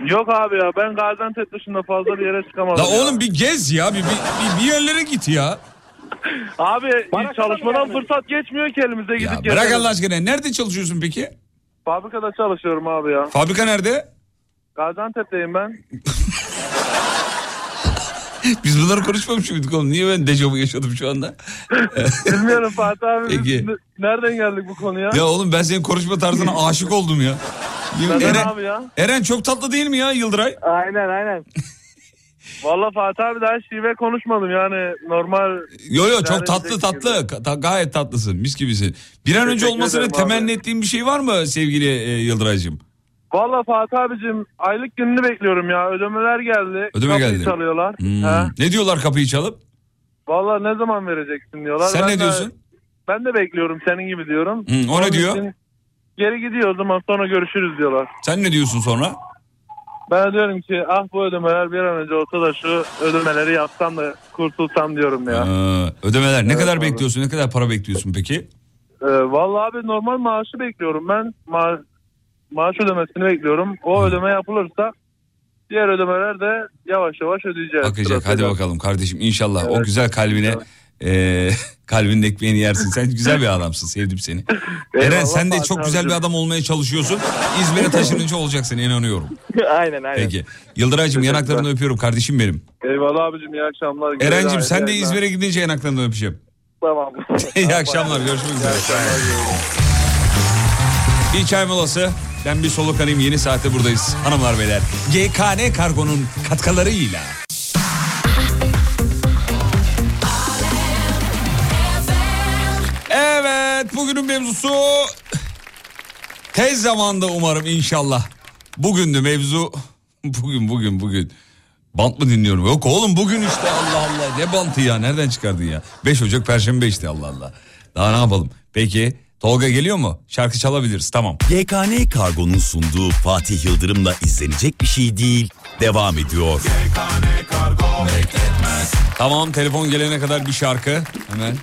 Yok abi ya ben Gaziantep dışında fazla bir yere çıkamadım. La ya. oğlum bir gez ya. Bir, bir, bir, bir yerlere git ya. Abi hiç çalışmadan fırsat geçmiyor ki elimize gidip Ya bırak. Allah aşkına. Nerede çalışıyorsun peki? Fabrikada çalışıyorum abi ya. Fabrika nerede? Gaziantep'teyim ben. [laughs] Biz bunları konuşmamış mıydık oğlum? Niye ben dejavu yaşadım şu anda? [laughs] Bilmiyorum Fatih abi. Peki. ne- Nereden geldik bu konuya? Ya oğlum ben senin konuşma tarzına [laughs] aşık oldum ya. Neden Eren, abi ya? Eren çok tatlı değil mi ya Yıldıray? Aynen aynen. Valla Fatih abi daha şive konuşmadım yani normal. Yo yo çok tatlı tatlı ta- gayet tatlısın mis gibisin. Bir an önce Teşekkür olmasını ederim temenni ettiğin bir şey var mı sevgili e, Yıldıraycığım? Valla Fatih abicim aylık gününü bekliyorum ya ödemeler geldi. Ödeme Kapıyı geldi. çalıyorlar. Hmm. Ha. Ne diyorlar kapıyı çalıp? Valla ne zaman vereceksin diyorlar. Sen Ben ne de- diyorsun? Ben de bekliyorum senin gibi diyorum. Hmm, o ne Onun diyor? için Geri gidiyor o zaman sonra görüşürüz diyorlar. Sen ne diyorsun sonra? Ben diyorum ki ah bu ödemeler bir an önce olsa da şu ödemeleri yapsam da kurtulsam diyorum ya. Ee, ödemeler ne Evet kadar abi. bekliyorsun? Ne kadar para bekliyorsun peki? Ee, vallahi abi normal maaşı bekliyorum ben. Ma- maaş ödemesini bekliyorum. O ödeme yapılırsa diğer ödemeler de yavaş yavaş ödeyeceğiz. Akacak hadi bakalım kardeşim inşallah o Evet. güzel kalbine [laughs] e, kalbinin ekmeğini yersin. Sen güzel bir adamsın sevdim seni. Eren Eyvallah sen de çok güzel bir adam olmaya çalışıyorsun. İzmir'e taşınınca olacaksın inanıyorum. [laughs] aynen aynen. Peki. Yıldıraycığım yanaklarını öpüyorum kardeşim benim. Eyvallah abicim iyi akşamlar. Eren'cim sen de İzmir'e gidince yanaklarını öpeceğim. Tamam. [laughs] İyi akşamlar görüşmek üzere. Bir çay molası. Ben bir soluk alayım yeni saatte buradayız. Hanımlar beyler. GKN Kargo'nun katkılarıyla. Evet bugünün mevzusu tez zamanda umarım inşallah. Bugündü mevzu. Bugün bugün bugün. Bant mı dinliyorum? Yok oğlum bugün işte Allah Allah. Ne bantı ya? Nereden çıkardın ya? 5 Ocak Perşembe işte Allah Allah. Daha ne yapalım? Peki Tolga geliyor mu? Şarkı çalabiliriz tamam. YKN Kargo'nun sunduğu Fatih Yıldırım'la izlenecek bir şey değil. Devam ediyor. Tamam telefon gelene kadar bir şarkı. Hemen.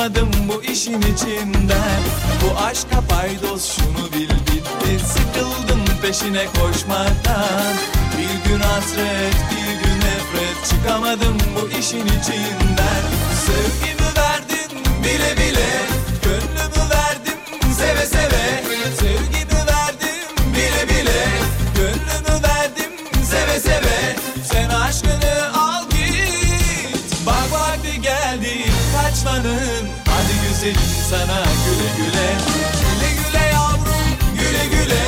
Nefret Çıkamadım bu işin içinden Bu aşka paydos şunu bil bitti. Sıkıldım peşine koşmaktan. Bir gün hasret bir gün nefret. Çıkamadım bu işin içinden güzelim sana. Güle güle. Güle güle yavrum güle güle.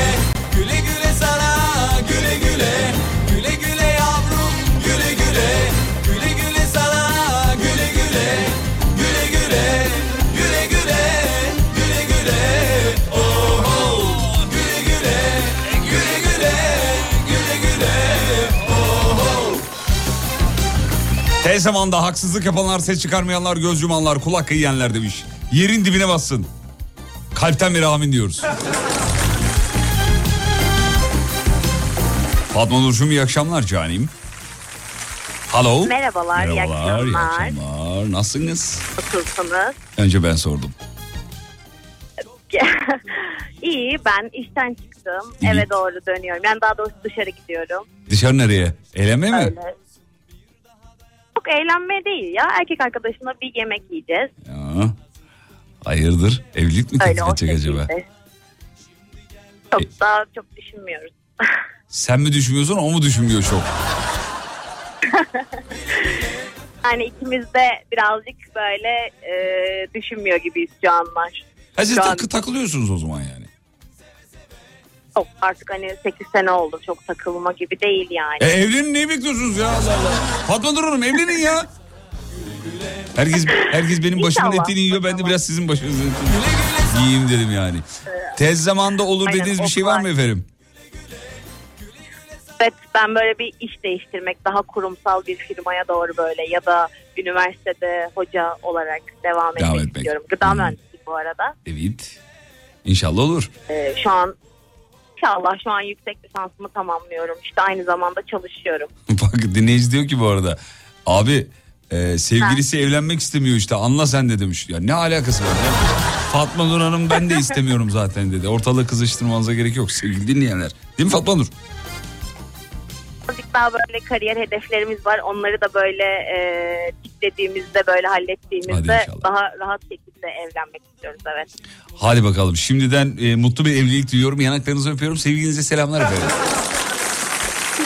Güle güle sana. Güle güle. Güle güle yavrum güle güle. Güle güle sana. Güle güle. Güle güle. Güle güle. Güle güle. Oh oh Güle güle. Güle güle. Güle güle. Oh oh Tez zamanda haksızlık yapanlar, ses çıkarmayanlar, göz yumanlar, kulak yiyenler demiş. Yerin dibine bassın. Kalpten bir amin diyoruz. Fatma Nurşum iyi akşamlar canim. Hello. Merhabalar, iyi Merhabalar, iyi akşamlar. akşamlar. Nasılsınız? Nasılsınız? Önce ben sordum. [laughs] İyi, ben işten çıktım. Eve doğru dönüyorum. Yani daha doğrusu dışarı gidiyorum. Dışarı nereye? Eğlenmeye mi? Öyle. Çok eğlenme değil ya. Erkek arkadaşımla bir yemek yiyeceğiz. Ya. Hayırdır? Evlilik mi teklif edecek acaba? Çok daha çok düşünmüyoruz. [laughs] Sen mi düşünmüyorsun o mu düşünmüyor çok? [laughs] Yani ikimiz de birazcık böyle e, düşünmüyor gibiyiz şu anlar. Ha siz Şu an- takı- takılıyorsunuz o zaman yani. Çok artık hani 8 sene oldu. Çok takılma gibi değil yani. E evlenin neyi bekliyorsunuz ya Allah Allah. Fatma Hanım evlenin ya. [laughs] Herkes herkes benim başımın etini yiyor. Ben de biraz sizin başınızın etini yiyeyim dedim yani. Tez zamanda olur Aynen, dediğiniz bir şey var mı efendim? Evet ben böyle bir iş değiştirmek daha kurumsal bir firmaya doğru böyle ya da üniversitede hoca olarak devam, Devam etmek, etmek. istiyorum. Gıda mühendisiyim bu arada. Evet. İnşallah olur. Ee, şu an inşallah şu an yüksek lisansımı tamamlıyorum. İşte aynı zamanda çalışıyorum. [laughs] Bak dinleyici diyor ki bu arada. Abi e, sevgilisi evlenmek istemiyor işte anla sen de demiş. Ya ne alakası var ya? Fatma Nur Hanım ben de istemiyorum zaten dedi. Ortalığı kızıştırmanıza gerek yok sevgili dinleyenler. Değil mi Fatma Nur? Azıcık daha böyle kariyer hedeflerimiz var. Onları da böyle e, böyle hallettiğimizde daha rahat şekilde evlenmek istiyoruz evet. Hadi bakalım şimdiden e, mutlu bir evlilik diliyorum. Yanaklarınızı öpüyorum. Sevgilinize selamlar efendim.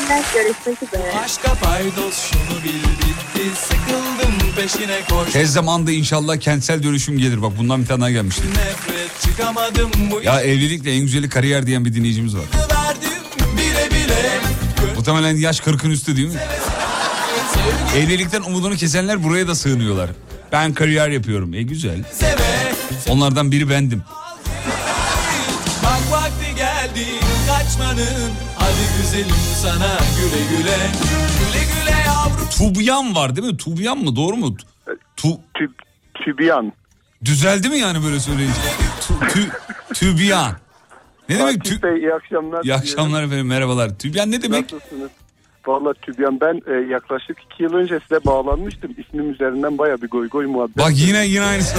Şimdiden görüşmek üzere. Aşka paydos şunu bil bitti Sıkıldım peşine koş Tez zamanda inşallah kentsel dönüşüm gelir. Bak bundan bir tane daha gelmişti. Nefret çıkamadım bu Ya evlilikle en güzeli kariyer diyen bir dinleyicimiz var. verdim bile bile Muhtemelen yaş 40'ın üstü değil mi? Evlilikten umudunu kesenler buraya da sığınıyorlar. Ben kariyer yapıyorum. E güzel. Onlardan biri bendim. Bak vakti geldi kaçmanın Hadi güzelim sana güle güle Güle güle yavrum Tubyan var değil mi? Tubyan mı? Doğru mu? Tu... Tübyan. Düzeldi mi yani böyle söyleyince? Tu, tü, tübyan. Ne demek? Tü... Bey iyi akşamlar. İyi akşamlar efendim merhabalar. Tübyan ne demek? Nasılsınız? Valla Tübyan ben e, yaklaşık iki yıl önce size bağlanmıştım. İsmim üzerinden baya bir goy goy muhabbet. Bak yine yine aynısı.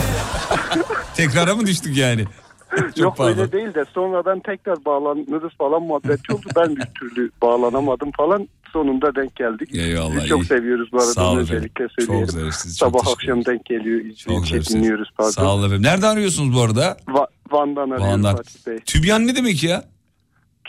[laughs] Tekrara mı düştük yani? [laughs] Çok Yok pardon. öyle değil de sonradan tekrar bağlanırız falan muhabbet oldu. ben bir türlü bağlanamadım falan. Sonunda denk geldik. Eyvallah, Sizi çok iyi. seviyoruz bu arada. Sağ olun Özellikle. Çok söyleyelim. çok Sabah teşekkür akşam denk geliyor. Çok dinliyoruz pardon. Sağ olun efendim. Nereden arıyorsunuz bu arada? Va- Van'dan arıyorum Van'dan. Fatih Bey. Tübyan ne demek ya?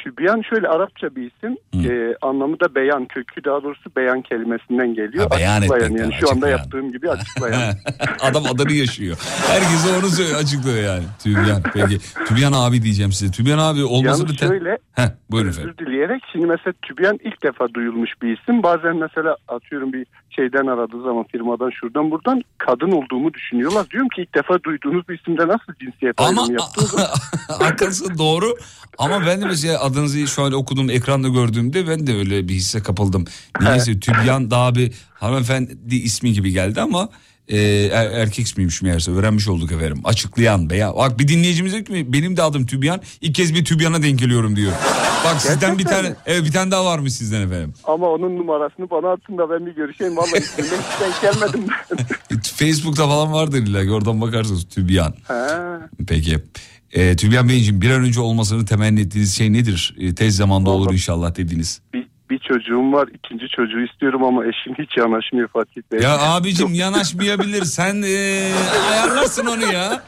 Tübyan şöyle Arapça bir isim. Ee, anlamı da beyan kökü daha doğrusu beyan kelimesinden geliyor. Ha, beyan açıklayan yani şu anda yaptığım gibi açıklayan. [laughs] Adam adını yaşıyor. Herkese onu söylüyor, açıklıyor yani. Tübyan. Peki. Tübyan abi diyeceğim size. Tübyan abi olması Yalnız bir te- şöyle Heh, buyurun efendim. özür dileyerek şimdi mesela Tübyan ilk defa duyulmuş bir isim. Bazen mesela atıyorum bir şeyden aradığı zaman firmadan şuradan buradan kadın olduğumu düşünüyorlar. Diyorum ki ilk defa duyduğunuz bir isimde nasıl cinsiyet Ama ayrımı [laughs] yaptınız? haklısın doğru. Ama ben de mesela adınızı an okudum ekranda gördüğümde ben de öyle bir hisse kapıldım. [laughs] Niyeyse Tübyan daha bir hanımefendi ismi gibi geldi ama e, er- erkek ismiymiş meğerse öğrenmiş olduk efendim. Açıklayan veya bak bir dinleyicimiz diyor ki benim de adım Tübyan ilk kez bir Tübyan'a denk geliyorum diyor. Bak sizden bir Gerçekten tane mi? evet bir tane daha varmış sizden efendim. Ama onun numarasını bana atın da ben bir görüşeyim. Vallahi hiç gelmedim ben. [laughs] Facebook'ta falan vardır illa oradan bakarsınız Tübyan. Ha. Peki. E, Tübyan Beyciğim bir an önce olmasını temenni ettiğiniz şey nedir? E, tez zamanda olur inşallah dediğiniz. Bir, bir çocuğum var. ikinci çocuğu istiyorum ama eşim hiç yanaşmıyor Fatih Bey. Ya abicim yanaşmayabilir. Sen e, ayarlarsın onu ya.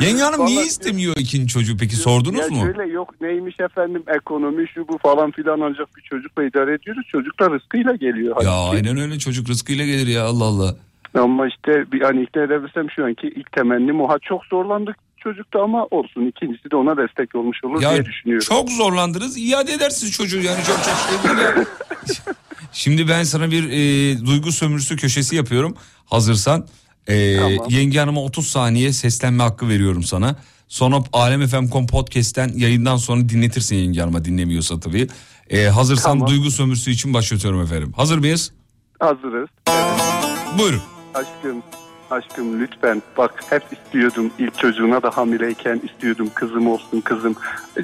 Yenge hanım niye istemiyor ikinci çocuğu peki sordunuz ya mu? şöyle yok neymiş efendim ekonomi şu bu falan filan ancak bir çocukla idare ediyoruz. Çocuk da rızkıyla geliyor. Ya halbuki. aynen öyle çocuk rızkıyla gelir ya Allah Allah. Ama işte bir hani ikna edebilsem şu anki ilk temennim o. Ha çok zorlandık çocukta ama olsun. İkincisi de ona destek olmuş olur Ya diye düşünüyorum. çok zorlandınız iade edersiniz çocuğu yani çok çok şey ya. [laughs] Şimdi ben sana bir e, duygu sömürüsü köşesi yapıyorum. Hazırsan e, yenge hanıma 30 saniye seslenme hakkı veriyorum sana. Sonra Alem FM.com podcast'ten yayından sonra dinletirsin yenge hanıma dinlemiyorsa tabii. E, hazırsan Tamam. duygu sömürüsü için başlatıyorum efendim. Hazır mıyız? Hazırız. Buyurun. Aşkım, aşkım lütfen bak hep istiyordum ilk çocuğuna da hamileyken istiyordum kızım olsun kızım.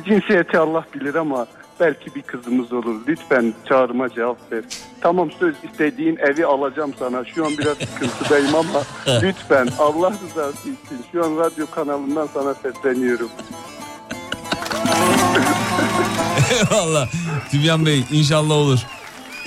Cinsiyeti Allah bilir ama belki bir kızımız olur. Lütfen çağrıma cevap ver. Tamam söz istediğin evi alacağım sana. Şu an biraz sıkıntıdayım ama [laughs] lütfen Allah rızası için şu an radyo kanalından sana sesleniyorum. Eyvallah. Tübyan Bey inşallah olur.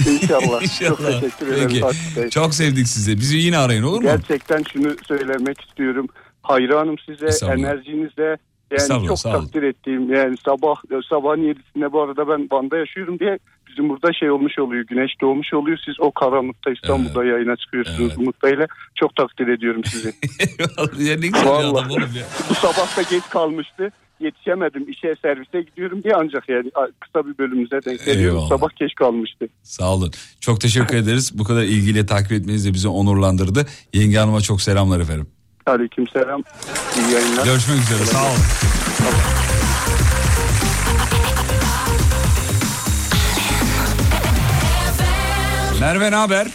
İnşallah. [laughs] Çok teşekkür ederim Peki. Fatih Bey. Çok sevdik sizi. Bizi yine arayın olur mu? Gerçekten şunu söylemek istiyorum. Hayranım size, Estağfurullah. enerjinizle. Yani Estağfurullah, çok sağ olun. takdir ettiğim. Yani sabah sabahın yedisinde bu arada ben Van'da yaşıyorum diye bizim burada şey olmuş oluyor. Güneş doğmuş oluyor. Siz o karanlıkta İstanbul'da yayına çıkıyorsunuz Umut Bey'le. Çok takdir ediyorum sizi. [laughs] ya ne güzel bir adam Vallahi. oğlum ya. bu sabah da geç kalmıştı. Yetişemedim. işe servise gidiyorum diye ancak yani kısa bir bölümümüze denk geliyor. Eyvallah. Sabah geç kalmıştı. Sağ olun. Çok teşekkür ederiz. Bu kadar ilgiyle takip etmeniz de bizi onurlandırdı. Yenge Hanım'a çok selamlar efendim. Aleyküm selam. İyi yayınlar. Görüşmek üzere. Sağ olun. Merve ne haber?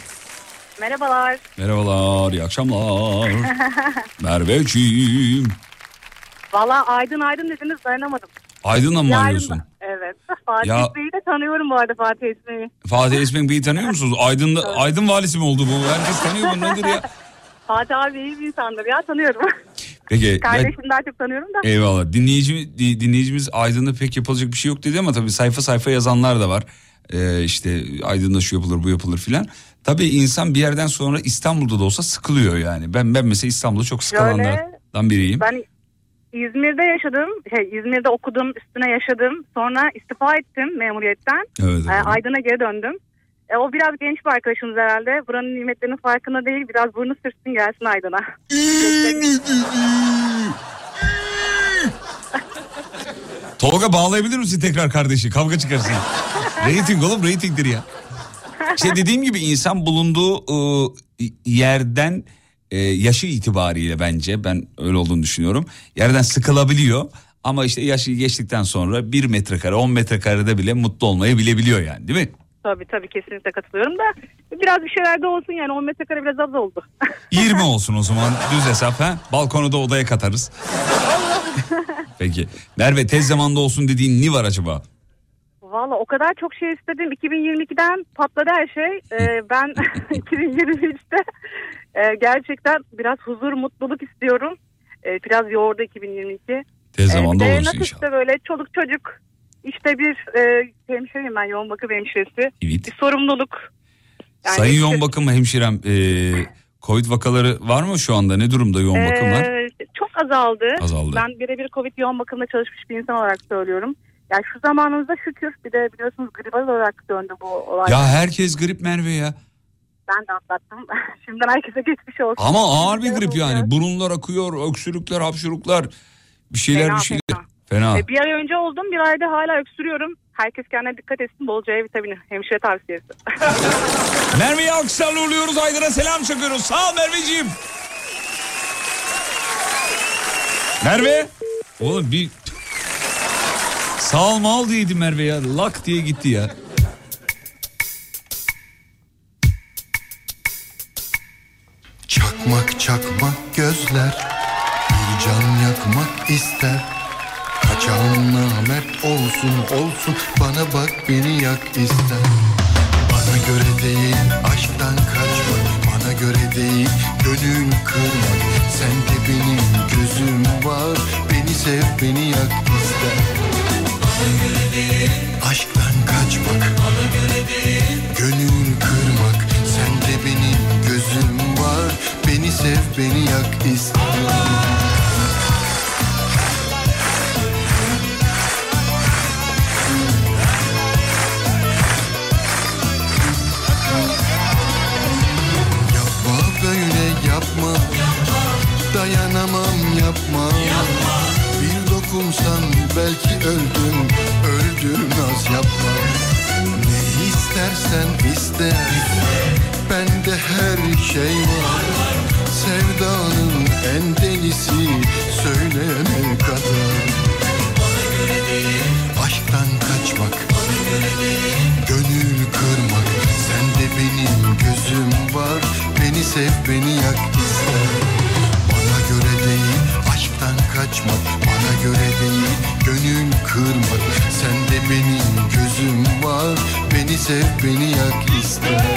Merhabalar. Merhabalar, iyi akşamlar. [laughs] Merveciğim. Valla aydın aydın dediniz dayanamadım. Aydın'la mı arıyorsun? Evet. [laughs] Fatih Ya- Bey'i de tanıyorum bu arada Fatih Bey'i. Fatih Esmek Bey'i tanıyor musunuz? Aydın, Aydın valisi mi oldu bu? Herkes tanıyor bu nedir ya? [laughs] Fatih abi iyi bir insandır ya tanıyorum. Peki. Kardeşimi daha çok tanıyorum da. Eyvallah. Dinleyici, di- dinleyicimiz Aydın'da pek yapılacak bir şey yok dedi ama tabii sayfa sayfa yazanlar da var. Ee, işte Aydın'da şu yapılır bu yapılır filan. Tabii insan bir yerden sonra İstanbul'da da olsa sıkılıyor yani. Ben ben mesela İstanbul'da çok sıkılanlardan biriyim. Ben İzmir'de yaşadım. Şey, İzmir'de okudum, üstüne yaşadım. Sonra istifa ettim memuriyetten. Evet, Ee, Aydın'a geri döndüm. E, o biraz genç bir arkadaşımız herhalde. Buranın nimetlerinin farkında değil. Biraz burnu sürtsün gelsin Aydın'a. [laughs] Tolga bağlayabilir misin tekrar kardeşi? Kavga çıkarsın. [laughs] rating oğlum ratingdir ya. İşte dediğim gibi insan bulunduğu ıı, yerden e, yaşı itibariyle bence ben öyle olduğunu düşünüyorum. Yerden sıkılabiliyor ama işte yaşı geçtikten sonra bir metrekare 10 metrekarede bile mutlu olmayı bilebiliyor yani değil mi? Tabii tabii kesinlikle katılıyorum da biraz bir şeyler de olsun yani 10 metrekare biraz az oldu. [laughs] 20 olsun o zaman düz hesap ha. Balkonu da odaya katarız. [laughs] Peki. Merve tez zamanda olsun dediğin ne var acaba? Valla o kadar çok şey istedim. 2022'den patladı her şey. [laughs] Ee, ben 2023'te e, gerçekten biraz huzur, mutluluk istiyorum. Ee, biraz yoğurdu 2022. Tez Ee, zamanda de olursun inşallah. işte böyle çoluk çocuk. İşte bir e, hemşireyim ben yoğun bakım hemşiresi. Bir sorumluluk. Yani Sayın işte- yoğun bakım hemşirem e, Covid vakaları var mı şu anda? Ne durumda yoğun bakımlar? Ee, çok azaldı. Azaldı. Ben birebir Covid yoğun bakımda çalışmış bir insan olarak söylüyorum. Yani şu zamanımızda şükür bir de biliyorsunuz gribal olarak döndü bu olay. Ya herkes grip Merve ya. Ben de atlattım. [laughs] Şimdiden herkese geçmiş olsun. Ama ağır bir grip yani. Burunlar akıyor, öksürükler, hapşuruklar. Bir şeyler Fena, bir şeyler. Fena. Ee, bir ay önce oldum. Bir ayda hala öksürüyorum. Herkes kendine dikkat etsin. Bolca E vitamini. Hemşire tavsiyesi. [laughs] Merve'yi alkışlarla uğurluyoruz. Aydın'a selam çakıyoruz. Sağ ol Merveciğim. Merve. Oğlum bir... Sağ ol mal diyeydi Merve ya. Lak diye gitti ya. Çakmak gözler. Bir can yakmak ister. Kaçağın namert olsun olsun. Bana bak beni yak ister. Bana göre değil aşktan kaçmak. Bana göre değil gönül kırmak. Sen de benim gözüm var. Beni sev beni yak ister. Bana göre değil aşktan kaçmak. Bana göre değil gönül kırmak. Sen de benim sev beni yak Yapma böyle yapma. Dayanamam yapma. Bir dokunsan belki öldüm Öldür naz yapma. Ne istersen iste Bende her şey var. Sevdanın en delisi Söyleyene kadar. Aşktan kaçmak Gönül kırmak. Sen de benim gözüm var. Beni sev beni yak ister. Bana göre değil aşktan kaçmak. Bana göre değil gönül kırmak. Sen de benim gözüm var. Beni sev beni yak ister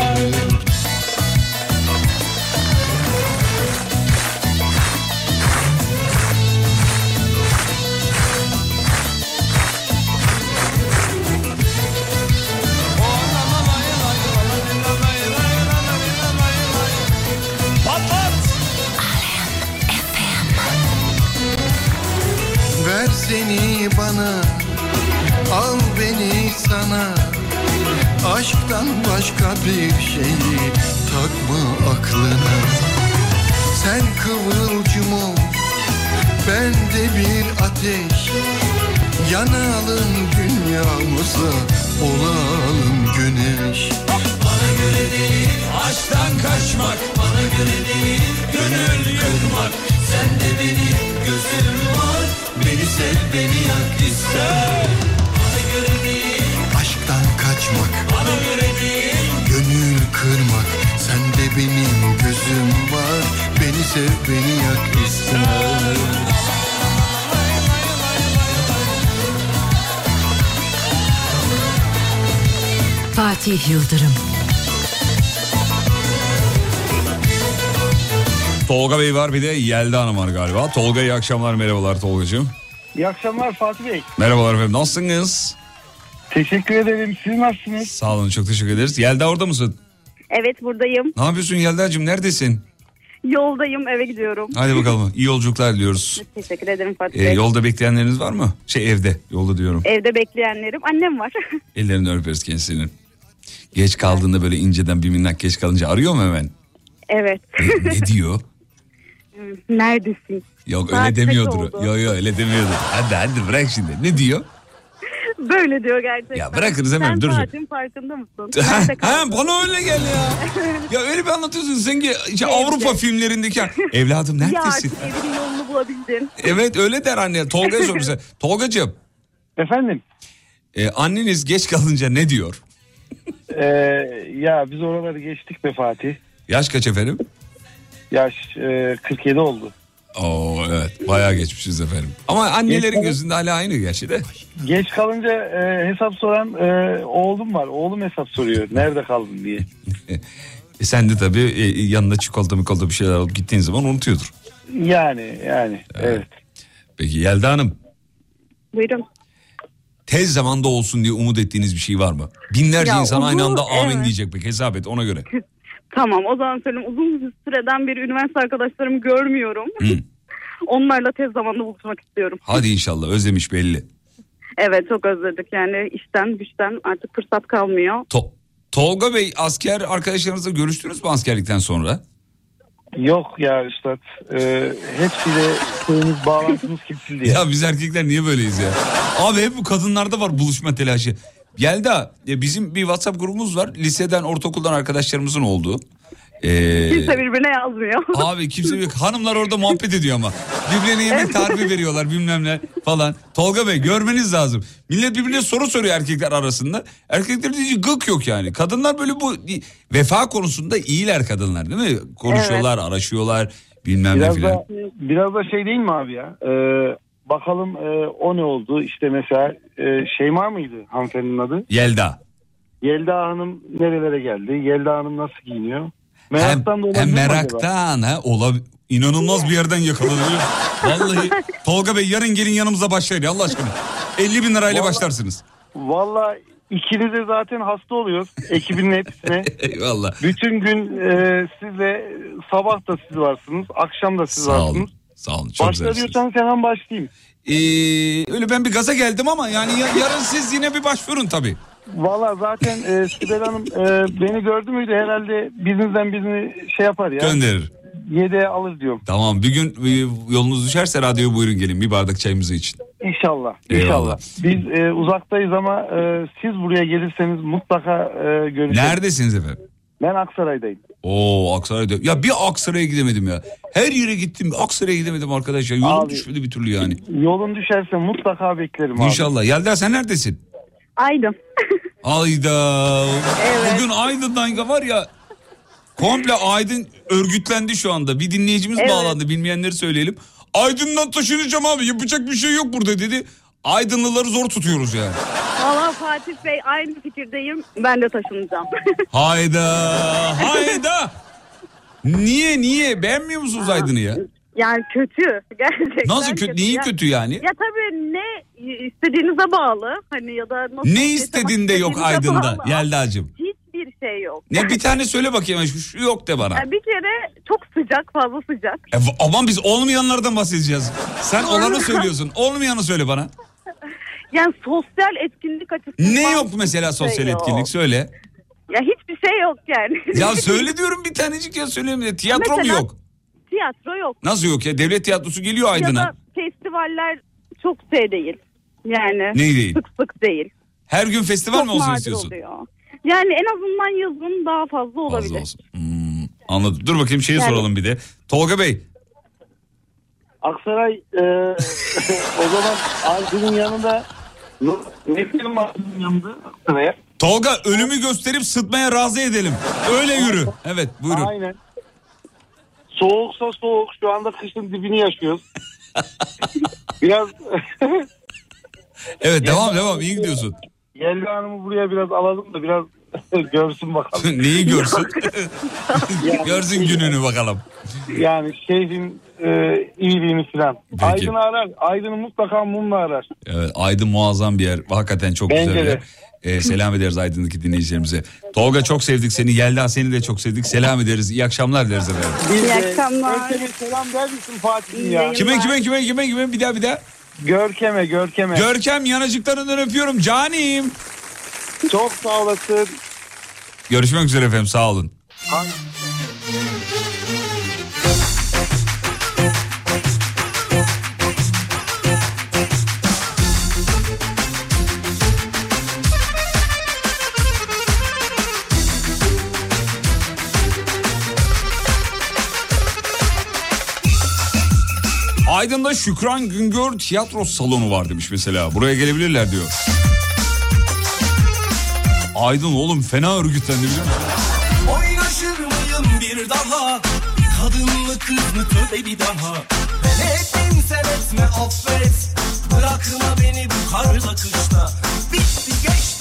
Bey var bir de Yelda Hanım var galiba. Tolga iyi akşamlar merhabalar Tolgacığım. İyi akşamlar Fatih Bey. Merhabalar efendim nasılsınız? Teşekkür ederim. Siz nasılsınız? Sağ olun çok teşekkür ederiz. Yelda orada mısın? Evet buradayım. Ne yapıyorsun Yelda'cığım neredesin? Yoldayım eve gidiyorum. Hadi bakalım iyi yolculuklar diliyoruz. [laughs] Teşekkür ederim Fatih Ee, Bey. yolda bekleyenleriniz var mı? Şey evde yolda diyorum. Evde bekleyenlerim annem var. [laughs] Ellerini öperiz kendisinin. Geç kaldığında böyle inceden bir minnak geç kalınca arıyor mu hemen? evet. Ne, ne diyor? [laughs] Neredesin? Yok Saat öyle demiyordur. Yok yok öyle demiyordur. Hadi hadi bırak şimdi. Ne diyor? Böyle diyor gerçekten. Ya bırakırız hemen, Sen dur. saatin farkında mısın? [laughs] ha, ha, bana öyle gel ya. [laughs] Ya öyle bir anlatıyorsun sanki işte Avrupa filmlerindeki evladım Ya neredesin? artık evinin yolunu bulabildin. Evet öyle der anne. Tolga'ya sor bize. [laughs] Tolgacığım. Efendim? e, anneniz geç kalınca ne diyor? Ee, ya biz oraları geçtik be Fatih. Yaş kaç efendim? Yaş e, 47 oldu. Oo evet bayağı geçmişiz efendim. Ama annelerin gözünde hala aynı gerçi de. Geç kalınca e, hesap soran e, oğlum var. Oğlum hesap soruyor. [laughs] Nerede kaldın diye. E, sen de tabii e, yanında çikolata mikolata bir şeyler alıp gittiğin zaman unutuyordur. Yani yani evet. Peki Yelda Hanım Buyurun. tez zamanda olsun diye umut ettiğiniz bir şey var mı? Binlerce Ya insan aynı anda amin evet. diyecek pek hesap et ona göre. Tamam o zaman söyleyeyim. Uzun süreden beri üniversite arkadaşlarımı görmüyorum. Hı. [laughs] Onlarla tez zamanda buluşmak istiyorum. Hadi inşallah özlemiş belli. Evet çok özledik yani işten güçten artık fırsat kalmıyor. To- Tolga Bey asker arkadaşlarınızla görüştünüz mü askerlikten sonra? Yok ya üstad. E, hepsiyle şeyimiz bağlantımız kesildi ya. Ya biz erkekler niye böyleyiz ya? Abi hep bu kadınlarda var buluşma telaşı. Yelda e, bizim bir WhatsApp grubumuz var. Liseden, ortaokuldan arkadaşlarımızın olduğu. Ee, Kimse birbirine yazmıyor. [laughs] Abi kimse yok. Hanımlar orada muhabbet ediyor ama. Birbirine yemek tarifi veriyorlar bilmem ne falan. Tolga Bey görmeniz lazım. Millet birbirine soru soruyor erkekler arasında. Erkekler hiç gık yok yani. Kadınlar böyle bu vefa konusunda iyiler kadınlar değil mi? Konuşuyorlar, araşıyorlar. bilmem ne Biraz filan. da, biraz da şey değil mi abi ya? Ee, bakalım e, o ne oldu? İşte mesela e, Şeyma mıydı hanımefendinin adı? Yelda. Yelda Hanım nerelere geldi? Yelda Hanım nasıl giyiniyor? Hem, Meraktan hem acaba? meraktan ha olab inanılmaz bir yerden yakaladı. [laughs] Vallahi Tolga Bey yarın gelin yanımıza başlayın Allah aşkına. 50 bin lirayla Vallahi- başlarsınız. Valla ikiniz de zaten hasta oluyoruz. Ekibin hepsine. [laughs] Eyvallah. Bütün gün e, sizle sabah da siz varsınız. Akşam da siz Sağ olun. Sağ olun. Çok Başla diyorsanız hemen başlayayım. Ee, öyle ben bir gaza geldim ama yani ya- yarın siz yine bir başvurun tabii. Valla zaten e, Sibel Hanım e, beni gördü müydü herhalde birinizden birini şey yapar ya. Gönderir. Yedeğe alır diyorum. Tamam bir gün e, yolunuz düşerse radyoya buyurun gelin bir bardak çayımızı için. İnşallah. Eyvallah. İnşallah. Biz e, uzaktayız ama e, siz buraya gelirseniz mutlaka e, görüşürüz. Neredesiniz efendim? Ben Aksaray'dayım. Oo Aksaray'da. Ya bir Aksaray'a gidemedim ya. Her yere gittim. Aksaray'a gidemedim arkadaş ya. Yolum Abi- düşmedi bir türlü yani. Yolun düşerse mutlaka beklerim abi. İnşallah. Yelda sen neredesin? Aydın. [laughs] Ayda. Bugün Aydın'dan var ya komple Aydın örgütlendi şu anda. Bir dinleyicimiz Evet. bağlandı bilmeyenleri söyleyelim. Aydın'dan taşınacağım abi yapacak bir şey yok burada dedi. Aydınlıları zor tutuyoruz yani. Valla Fatih Bey aynı fikirdeyim. Ben de taşınacağım. [laughs] Hayda hayda. Niye niye beğenmiyor musunuz Aydın'ı ya? yani kötü. Gerçekten Nasıl kötü? Neyi Ya- kötü yani? Ya tabii ne istediğinize bağlı. Hani ya da nasıl Ne istediğinde yok Aydın'da bağlı. Yelda'cığım? Hiçbir şey yok. Ne bir tane söyle bakayım şu, yok de bana. Yani bir kere çok sıcak fazla sıcak. E, aman biz olmayanlardan bahsedeceğiz. Sen olanı söylüyorsun. Olmayanı söyle bana. Yani sosyal etkinlik açısından. Ne yok mesela şey sosyal yok. etkinlik söyle. Ya hiçbir şey yok yani. [laughs] Ya söyle diyorum bir tanecik ya söyleyeyim. Tiyatro mu Mesela- yok? Tiyatro yok. Nasıl yok ya? Devlet tiyatrosu geliyor Ya Aydın'a. da festivaller çok şey değil. Yani Ne değil? sık sık değil. Her gün festival çok mi olsun istiyorsun? oluyor. Yani en azından yazın daha fazla olabilir. Anladım. Dur bakayım şeyi Yani- soralım bir de. Tolga Bey. Aksaray e, [laughs] o zaman Aydın'ın yanında ne yanında Aksaray'a? Tolga ölümü gösterip sıtmaya razı edelim. Öyle yürü. Evet buyurun. Aynen. Soğuksa soğuk. Şu anda kışın dibini yaşıyoruz. [laughs] biraz Evet devam devam iyi gidiyorsun. Yelda Hanım'ı buraya biraz alalım da biraz [laughs] görsün bakalım. Neyi görsün? [laughs] Görsün gününü bakalım. Yani şehrin e, iyiliğini filan. Peki. Aydın arar. Aydın'ı mutlaka mumla arar. Evet Aydın muazzam bir yer. Hakikaten çok Bence güzel bir yer. Ee, selam ederiz Aydın'daki dinleyicilerimize. Tolga çok sevdik seni. Yelda seni de çok sevdik. Selam ederiz. İyi akşamlar dileriz efendim. İyi akşamlar. Görkem'e selam der misin Fatih'im ya? Kime kime kime kime kime bir daha bir daha. Görkem'e Görkem'e. Görkem yanacıklarından öpüyorum canim. Çok sağ olasın. Görüşmek üzere efendim sağ olun. Aydın'da Şükran Güngör tiyatro salonu var demiş mesela. Buraya gelebilirler diyor. Aydın oğlum fena örgütlendi biliyor musun? Oynaşır mıyım bir daha Kadın mı kız mı tövbe bir daha Ben ettim sen etme affet Bırakma beni bu karla kışta Bitti geçti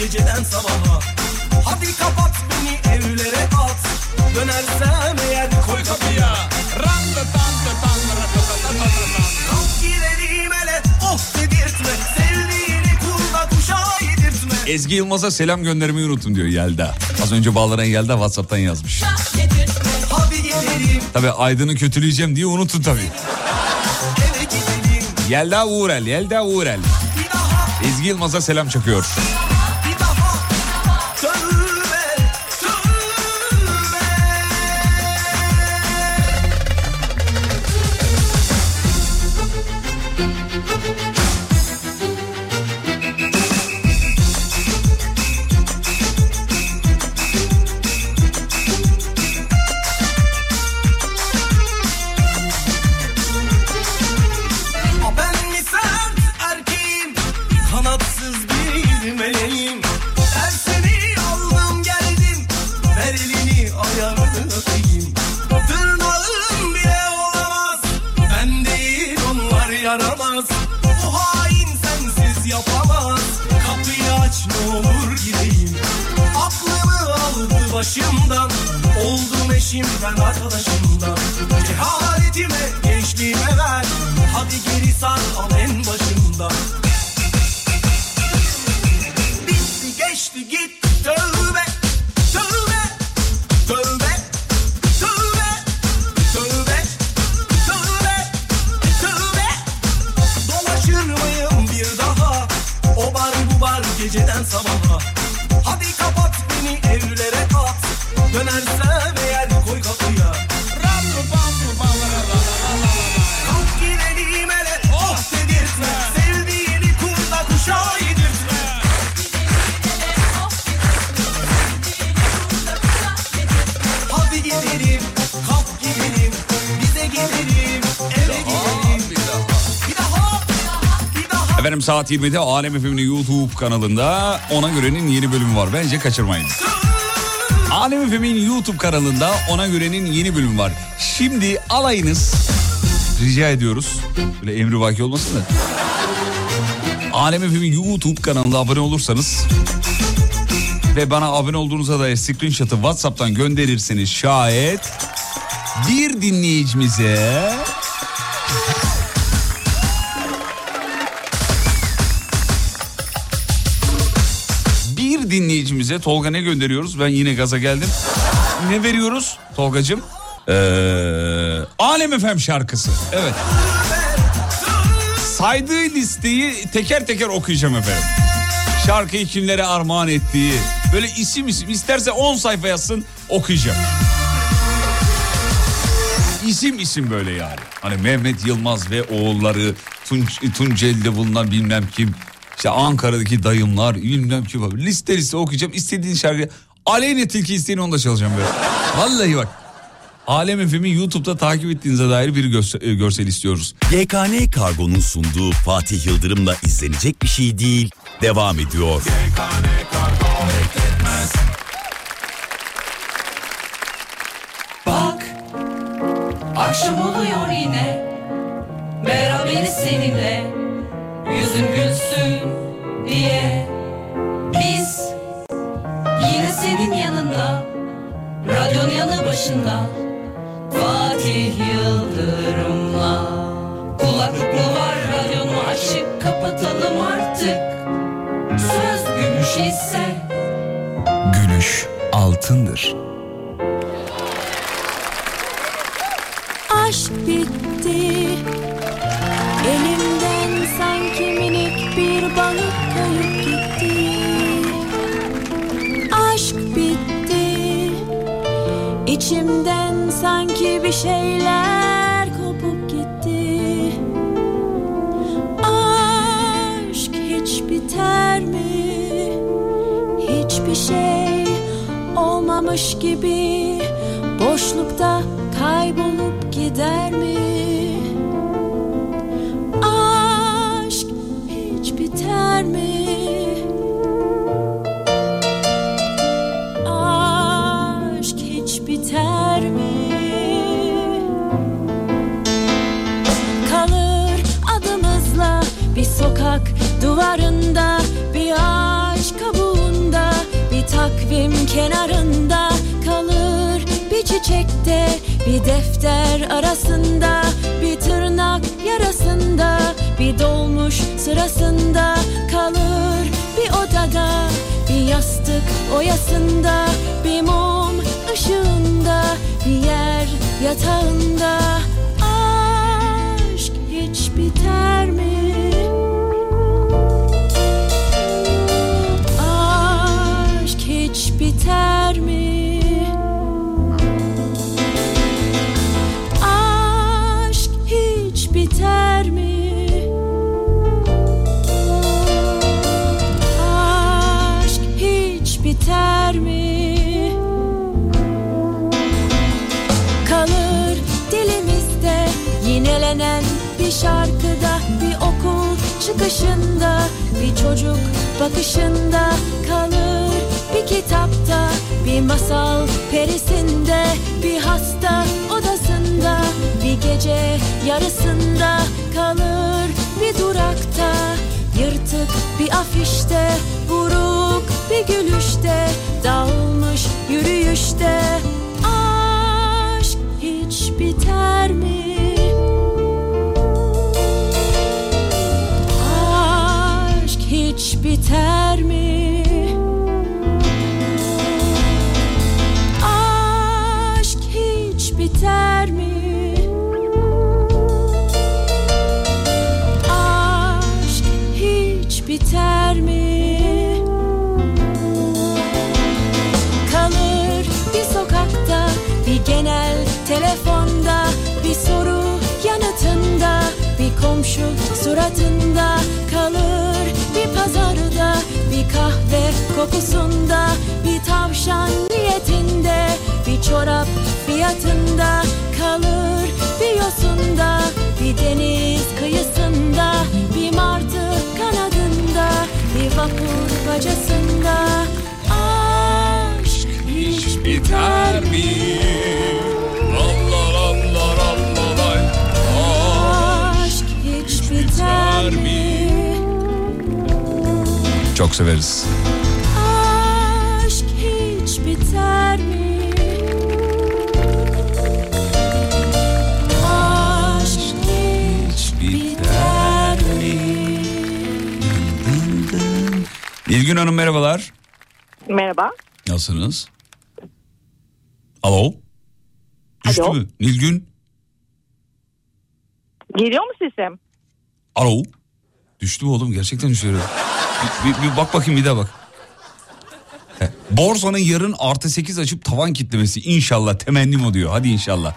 geceden sabaha. Hadi kapat beni evlere at. Dönersem eğer koy kapıya. Kalk gidelim hele of dedirtme. Sevdiğini kulda kuşa yedirtme. Ezgi Yılmaz'a selam göndermeyi unuttum diyor Yelda. Az önce bağlanan Yelda Whatsapp'tan yazmış. Tabii Aydın'ı kötüleyeceğim diye unuttun gidelim. Yelda Uğrel, Yelda Uğrel. Ezgi Yılmaz'a selam çakıyor. Saat 20'de Alem Efem'in YouTube kanalında Ona Göre'nin yeni bölümü var. Bence kaçırmayın. Alem Efem'in YouTube kanalında Ona Göre'nin yeni bölümü var. Şimdi alayınız rica ediyoruz. Böyle emri vaki olmasın da. Alem Efem'in YouTube kanalına abone olursanız ve bana abone olduğunuza dair screenshot'ı WhatsApp'tan gönderirseniz şayet bir dinleyicimize dinleyicimize Tolga ne gönderiyoruz? Ben yine gaza geldim. Ne veriyoruz Tolgacığım? Ee, Alem Efem şarkısı. Evet. Saydığı listeyi teker teker okuyacağım efendim. Şarkıyı kimlere armağan ettiği. Böyle isim isim isterse 10 sayfa yazsın okuyacağım. İsim isim böyle yani. Hani Mehmet Yılmaz ve oğulları, Tunç, Tunceli'de bulunan bilmem kim. İşte Ankara'daki dayımlar bilmem kim. Liste liste okuyacağım. İstediğin şarkı. Aleyhine tilki isteyin onu da çalacağım böyle. Vallahi bak. Alem FM'i YouTube'da takip ettiğinize dair bir göster- e, görsel istiyoruz. YKN Kargo'nun sunduğu Fatih Yıldırım'la izlenecek bir şey değil. Devam ediyor. Bak akşam oluyor yine Beraberiz seninle Yüzün gülsün diye Biz yine senin yanında Radyon yanı başında Fatih Yıldırım'la Kulaklık mı var radyon mu açık Kapatalım artık Söz gümüş ise Gülüş altındır. Aşk bitti bir balık kayıp gitti Aşk bitti İçimden sanki bir şeyler kopup gitti Aşk hiç biter mi? Hiçbir şey olmamış gibi Boşlukta kaybolup gider mi? Duvarında Bir ağaç kabuğunda bir takvim kenarında Kalır bir çiçekte bir defter arasında Bir tırnak yarasında bir dolmuş sırasında Kalır bir odada bir yastık oyasında Bir mum ışığında bir yer yatağında biter mi? Kalır dilimizde yinelenen bir şarkıda Bir okul çıkışında bir çocuk bakışında Kalır bir kitapta bir masal perisinde Bir hasta odasında bir gece yarısında kalır bir durakta yırtık bir afişte buruk bir gülüşte dağılmış yürüyüşte aşk hiç biter mi? Aşk hiç biter mi? Komşu suratında kalır bir pazarda, bir kahve kokusunda, bir tavşan niyetinde, bir çorap fiyatında kalır bir yosunda, bir deniz kıyısında, bir martı kanadında, bir vapur bacasında. Aşk hiç Biter mi? Biter mi? Çok severiz. Aşk hiç biter mi? Aşk hiç biter mi? Nilgün Hanım merhabalar. Merhaba. Nasılsınız? Alo. Düştü Alo. mü? Nilgün. Geliyor mu sesim? Alo. Düştü mü oğlum? Gerçekten düştü. Bir, bir, bir bak bakayım bir daha bak. He. Borsanın yarın artı 8 açıp tavan kitlemesi inşallah temennim o diyor. Hadi inşallah.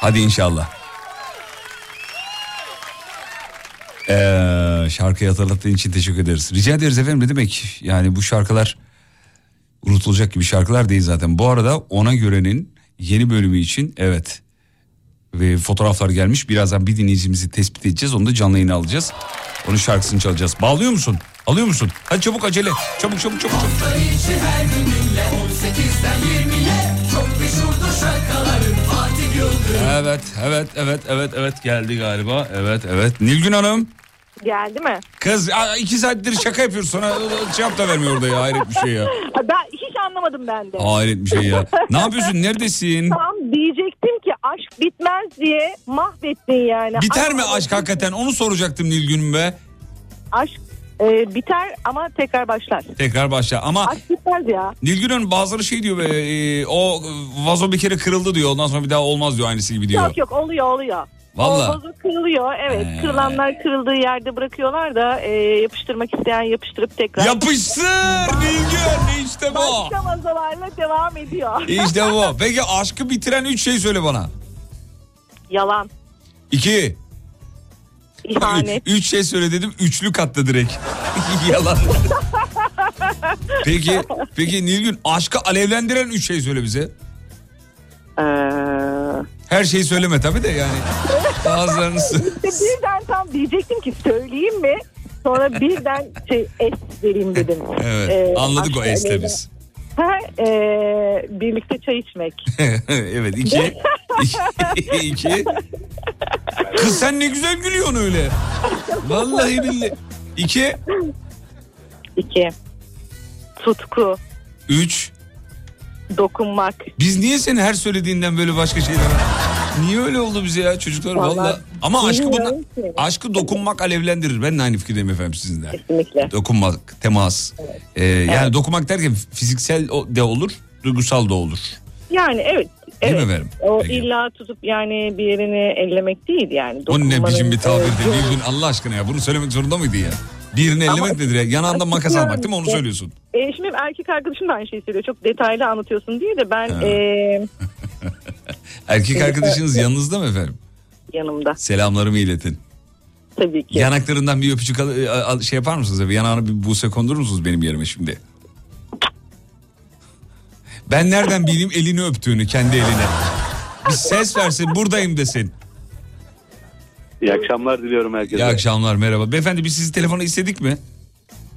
Hadi inşallah. Ee, şarkıyı hatırlattığın için teşekkür ederiz. Rica ederiz efendim ne demek? Yani bu şarkılar unutulacak gibi şarkılar değil zaten. Bu arada ona görenin yeni bölümü için evet ve fotoğraflar gelmiş. Birazdan bir dinleyicimizi tespit edeceğiz. Onu da canlı yayına alacağız. Onun şarkısını çalacağız. Bağlıyor musun? Alıyor musun? Hadi çabuk acele. Çabuk çabuk çabuk. çabuk. Hafta içi her gün dinle 18'den 20'ye Çok meşhurdur şarkıların Fatih Yıldırım Evet, evet, evet, evet, evet geldi galiba. Evet, evet. Nilgün Hanım. Geldi mi? Kız iki saattir şaka yapıyoruz sana cevap da vermiyor orada ya. Hayret bir şey ya. Ben anlamadım ben de. Hayret bir şey ya. Ne yapıyorsun? [laughs] Neredesin? Tam diyecektim ki aşk bitmez diye mahvettin yani. Biter mi aşk hakikaten? Onu soracaktım Nilgün'üm be. Aşk e, biter ama tekrar başlar. Tekrar başla. Ama Aşk bitmez ya. Nilgün Hanım bazıları şey diyor be, e, o vazo bir kere kırıldı diyor. Ondan sonra bir daha olmaz diyor aynısı gibi diyor. Yok yok oluyor oluyor. Vallahi. O vazo kırılıyor evet. Ee. Kırılanlar kırıldığı yerde bırakıyorlar da e, yapıştırmak isteyen yapıştırıp tekrar. Yapıştır Nilgün işte bu. Başka vazolarla devam ediyor. İşte bu. [laughs] Peki aşkı bitiren üç şey söyle bana. Yalan, İki. ihanet. Üç şey söyle dedim. Üçlü kattı direkt. [laughs] Yalan. [laughs] peki, peki Nilgün aşkı alevlendiren üç şey söyle bize. Ee, Her şeyi söyleme tabii de yani. [laughs] Bazılarını sö- İşte birden tam diyecektim ki söyleyeyim mi? Sonra birden şey es vereyim dedim. [laughs] Evet Ee, anladık o alevlen- biz. Ha, e, birlikte çay içmek. [laughs] evet iki. iki. iki. Kız sen ne güzel gülüyorsun öyle. Vallahi billahi. İki. İki. Tutku. Üç. Dokunmak. Biz niye senin her söylediğinden böyle başka şeyler Niye öyle oldu bize ya çocuklar Vallahi valla. Ama aşkı ki. aşkı dokunmak alevlendirir. Ben de aynı fikirdeyim efendim sizinle. Kesinlikle. Dokunmak, temas. Ee, yani dokunmak derken fiziksel de olur, duygusal da olur. Yani evet. Değil evet. mi efendim? O illa tutup yani bir yerini ellemek değil yani. O ne Dokunmanın, biçim bir tabirdi e, Nilgün Allah aşkına ya bunu söylemek zorunda mıydı ya? Birini Ama- ellemek nedir ya? Yanağından makas almak değil mi onu söylüyorsun? E, şimdi erkek arkadaşım da aynı şeyi söylüyor. Çok detaylı anlatıyorsun diye de ben Ha. e, [laughs] Erkek arkadaşınız yanınızda mı efendim? yanımda Selamlarımı iletin. tabii ki. Yanaklarından bir öpücük al- al- şey yapar mısınız? Bir yanağına bir buse kondurur musunuz benim yerime şimdi? Ben nereden bileyim elini öptüğünü kendi eline? Bir ses versin buradayım desin. İyi akşamlar diliyorum herkese. İyi akşamlar merhaba. Beyefendi biz sizi telefona istedik mi?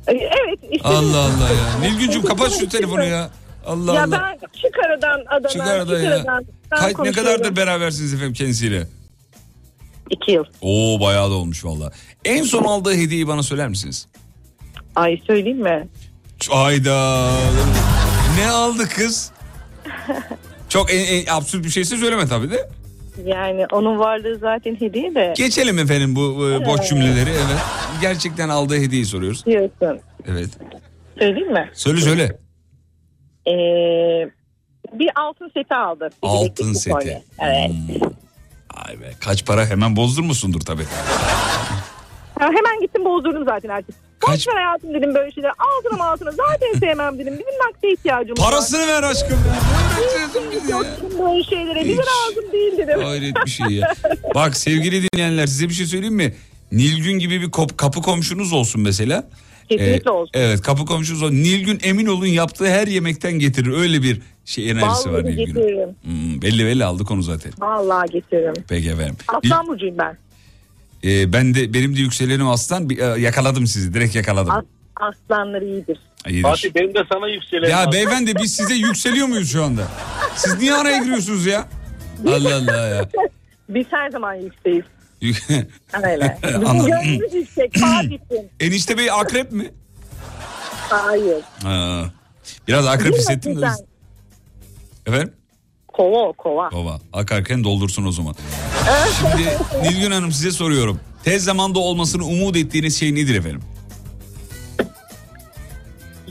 E, Evet. Işte Allah Allah ya. [laughs] Nilgüncüm kapat şu telefonu ya. Allah ya Allah. ben çık aradan Adana, Çık aradan çık ya. Ben Kaç, ne kadardır berabersiniz efendim kendisiyle? İki yıl. Oo bayağı da olmuş valla. En son aldığı hediyeyi bana söyler misiniz? Ay söyleyeyim mi? Ayda. Ne aldı kız? Çok en, en absürt bir şeyse söyleme tabii de. Yani onun varlığı zaten hediye de. Geçelim efendim bu e, boş cümleleri. Evet. Gerçekten aldığı hediyeyi soruyoruz. Diyorsun. Evet. Söyleyeyim mi? Söyle söyle. Ee, bir altın seti aldı. Bir Altın bileklik, bir seti. kolye. Evet. Ay be kaç para hemen bozdurmuşsundur tabii. Ha, hemen gittim bozdurdum zaten artık. Kaç ver hayatım dedim böyle şeyler. Altına altına zaten sevmem dedim. Bizim nakde ihtiyacımız var. Parasını ver aşkım. Yok dedim böyle şeylere. Bize lazım değil dedim. Hayret bir şey ya. Bak sevgili dinleyenler size bir şey söyleyeyim mi? Nilgün gibi bir kop- kapı komşunuz olsun mesela. Kesinlikle olsun. Evet kapı komşunuz olsun. Nilgün emin olun yaptığı her yemekten getirir. Öyle bir şey enerjisi var Vallahi Nilgün'ün. getiririm. Hmm, belli belli aldı konu zaten. Vallahi getiririm. Peki efendim. Aslan burcuyum ben. Ee, ben de benim de yükselenim aslan. Bir, e, yakaladım sizi. Direkt yakaladım. As, aslanlar iyidir. İyidir. Fatih benim de sana yükselelim. Ya beyefendi biz size yükseliyor muyuz şu anda? Siz niye araya giriyorsunuz ya? Allah Allah ya. Biz her zaman yükseğiz. [laughs] Öyle. [laughs] Bizim gönlümüz yüksek. Fatih'im. Enişte bey akrep mi? Hayır. Ha. Biraz akrep hissettim de. sizden? Efendim? Kova kova. Baba akarken doldursun o zaman. Şimdi Nilgün Hanım size soruyorum. Tez zamanda olmasını umut ettiğiniz şey nedir efendim?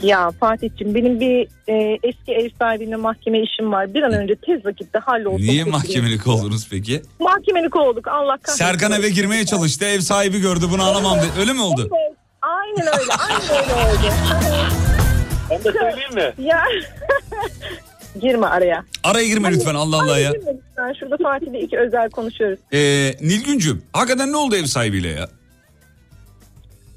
Ya Fatih'ciğim benim bir e, eski ev sahibine mahkeme işim var. Bir an önce tez vakitte hallolsun. Niye mahkemelik oldunuz peki? Mahkemelik olduk Allah kahretsin. Serkan eve girmeye çalıştı ev sahibi gördü bunu alamam dedi. Öyle mi oldu? Evet, aynen öyle. Aynen öyle oldu. [laughs] Ben de söyleyeyim mi? Ya. [laughs] Girme araya. Araya girme lütfen Allah Allah ya. Girme lütfen. Şurada Fatih'le iki özel konuşuyoruz. Ee, Nilgüncüm hakikaten ne oldu ev sahibiyle ya?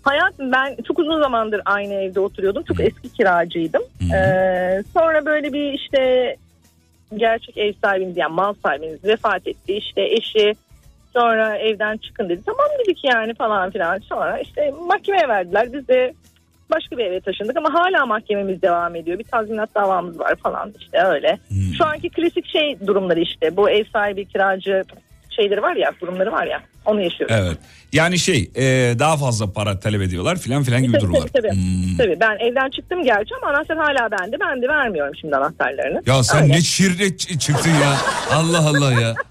Hayatım ben çok uzun zamandır aynı evde oturuyordum. Çok eski kiracıydım. Ee, sonra böyle bir işte gerçek ev sahibimiz yani mal sahibimiz vefat etti. İşte eşi sonra evden çıkın dedi. Tamam dedik yani falan filan. Sonra işte mahkemeye verdiler. Biz de başka bir eve taşındık ama hala mahkememiz devam ediyor. Bir tazminat davamız var falan işte öyle. Şu anki klasik şey durumları işte. Bu ev sahibi kiracı şeyleri var ya durumları var ya onu yaşıyoruz. Evet. Yani şey e, daha fazla para talep ediyorlar filan filan gibi Tabii, durumlar. tabii, tabii. Tabii, ben evden çıktım gerçi ama anahtar hala bende. Ben de vermiyorum şimdi anahtarlarını. Ya sen Öyle. ne şirret çıktın ya. Allah Allah ya. [laughs]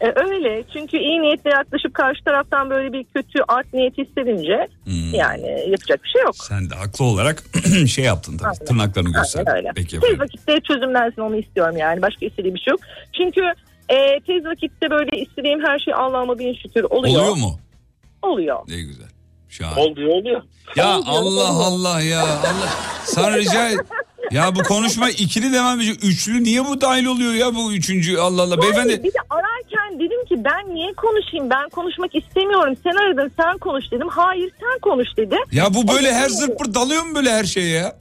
E, öyle çünkü iyi niyetle yaklaşıp karşı taraftan böyle bir kötü art niyet hissedince Hmm. yani yapacak bir şey yok. Sen de haklı olarak [clears throat] şey yaptın tabii. Tırnaklarını göster. Aynen öyle. Peki Tez vakitte çözümlensin onu istiyorum yani. Başka istediğim bir şey yok. Çünkü e, tez vakitte böyle istediğim her şey Allah'ıma bin şükür oluyor. Oluyor mu? Oluyor. Ne güzel. Şahane. Oluyor oluyor. Ya Oluyor, Allah oluyor. Allah ya. Allah. Sana rica et- Ya bu konuşma ikili devam edecek. Üçlü niye bu dahil oluyor ya bu üçüncü? Allah Allah. Beyefendi Bir de ararken dedim ki ben niye konuşayım? Ben konuşmak istemiyorum. Sen aradın sen konuş dedim. Hayır sen konuş dedi. ya bu böyle Ama her pırt dalıyor mu böyle her şeye ya?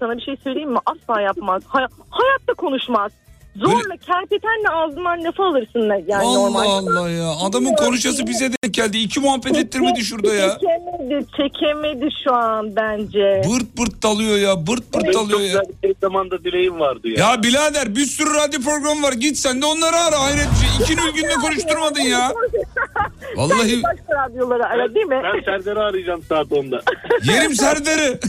Sana bir şey söyleyeyim mi? Asla yapmaz. Hay- hayatta konuşmaz. Zorla kerpetenle ağzından lafı alırsın da yani Allah normal. Allah ya. Adamın konuşası bize denk geldi. İki muhabbet ettirmedi şurada ya. Çekemedi, çekemedi şu an bence. Bırt bırt dalıyor ya. Bırt bırt dalıyor çok ya. güzel bir zamanda dileğim vardı ya. Ya birader bir sürü radyo programı var. Git sen de onları ara. Hayret bir şey. İki Nilgün'le konuşturmadın ya. [laughs] Vallahi Sen başka radyoları ara değil mi? Ben Serdar'ı arayacağım saat 10'da. yerim Serdar'ı. [laughs]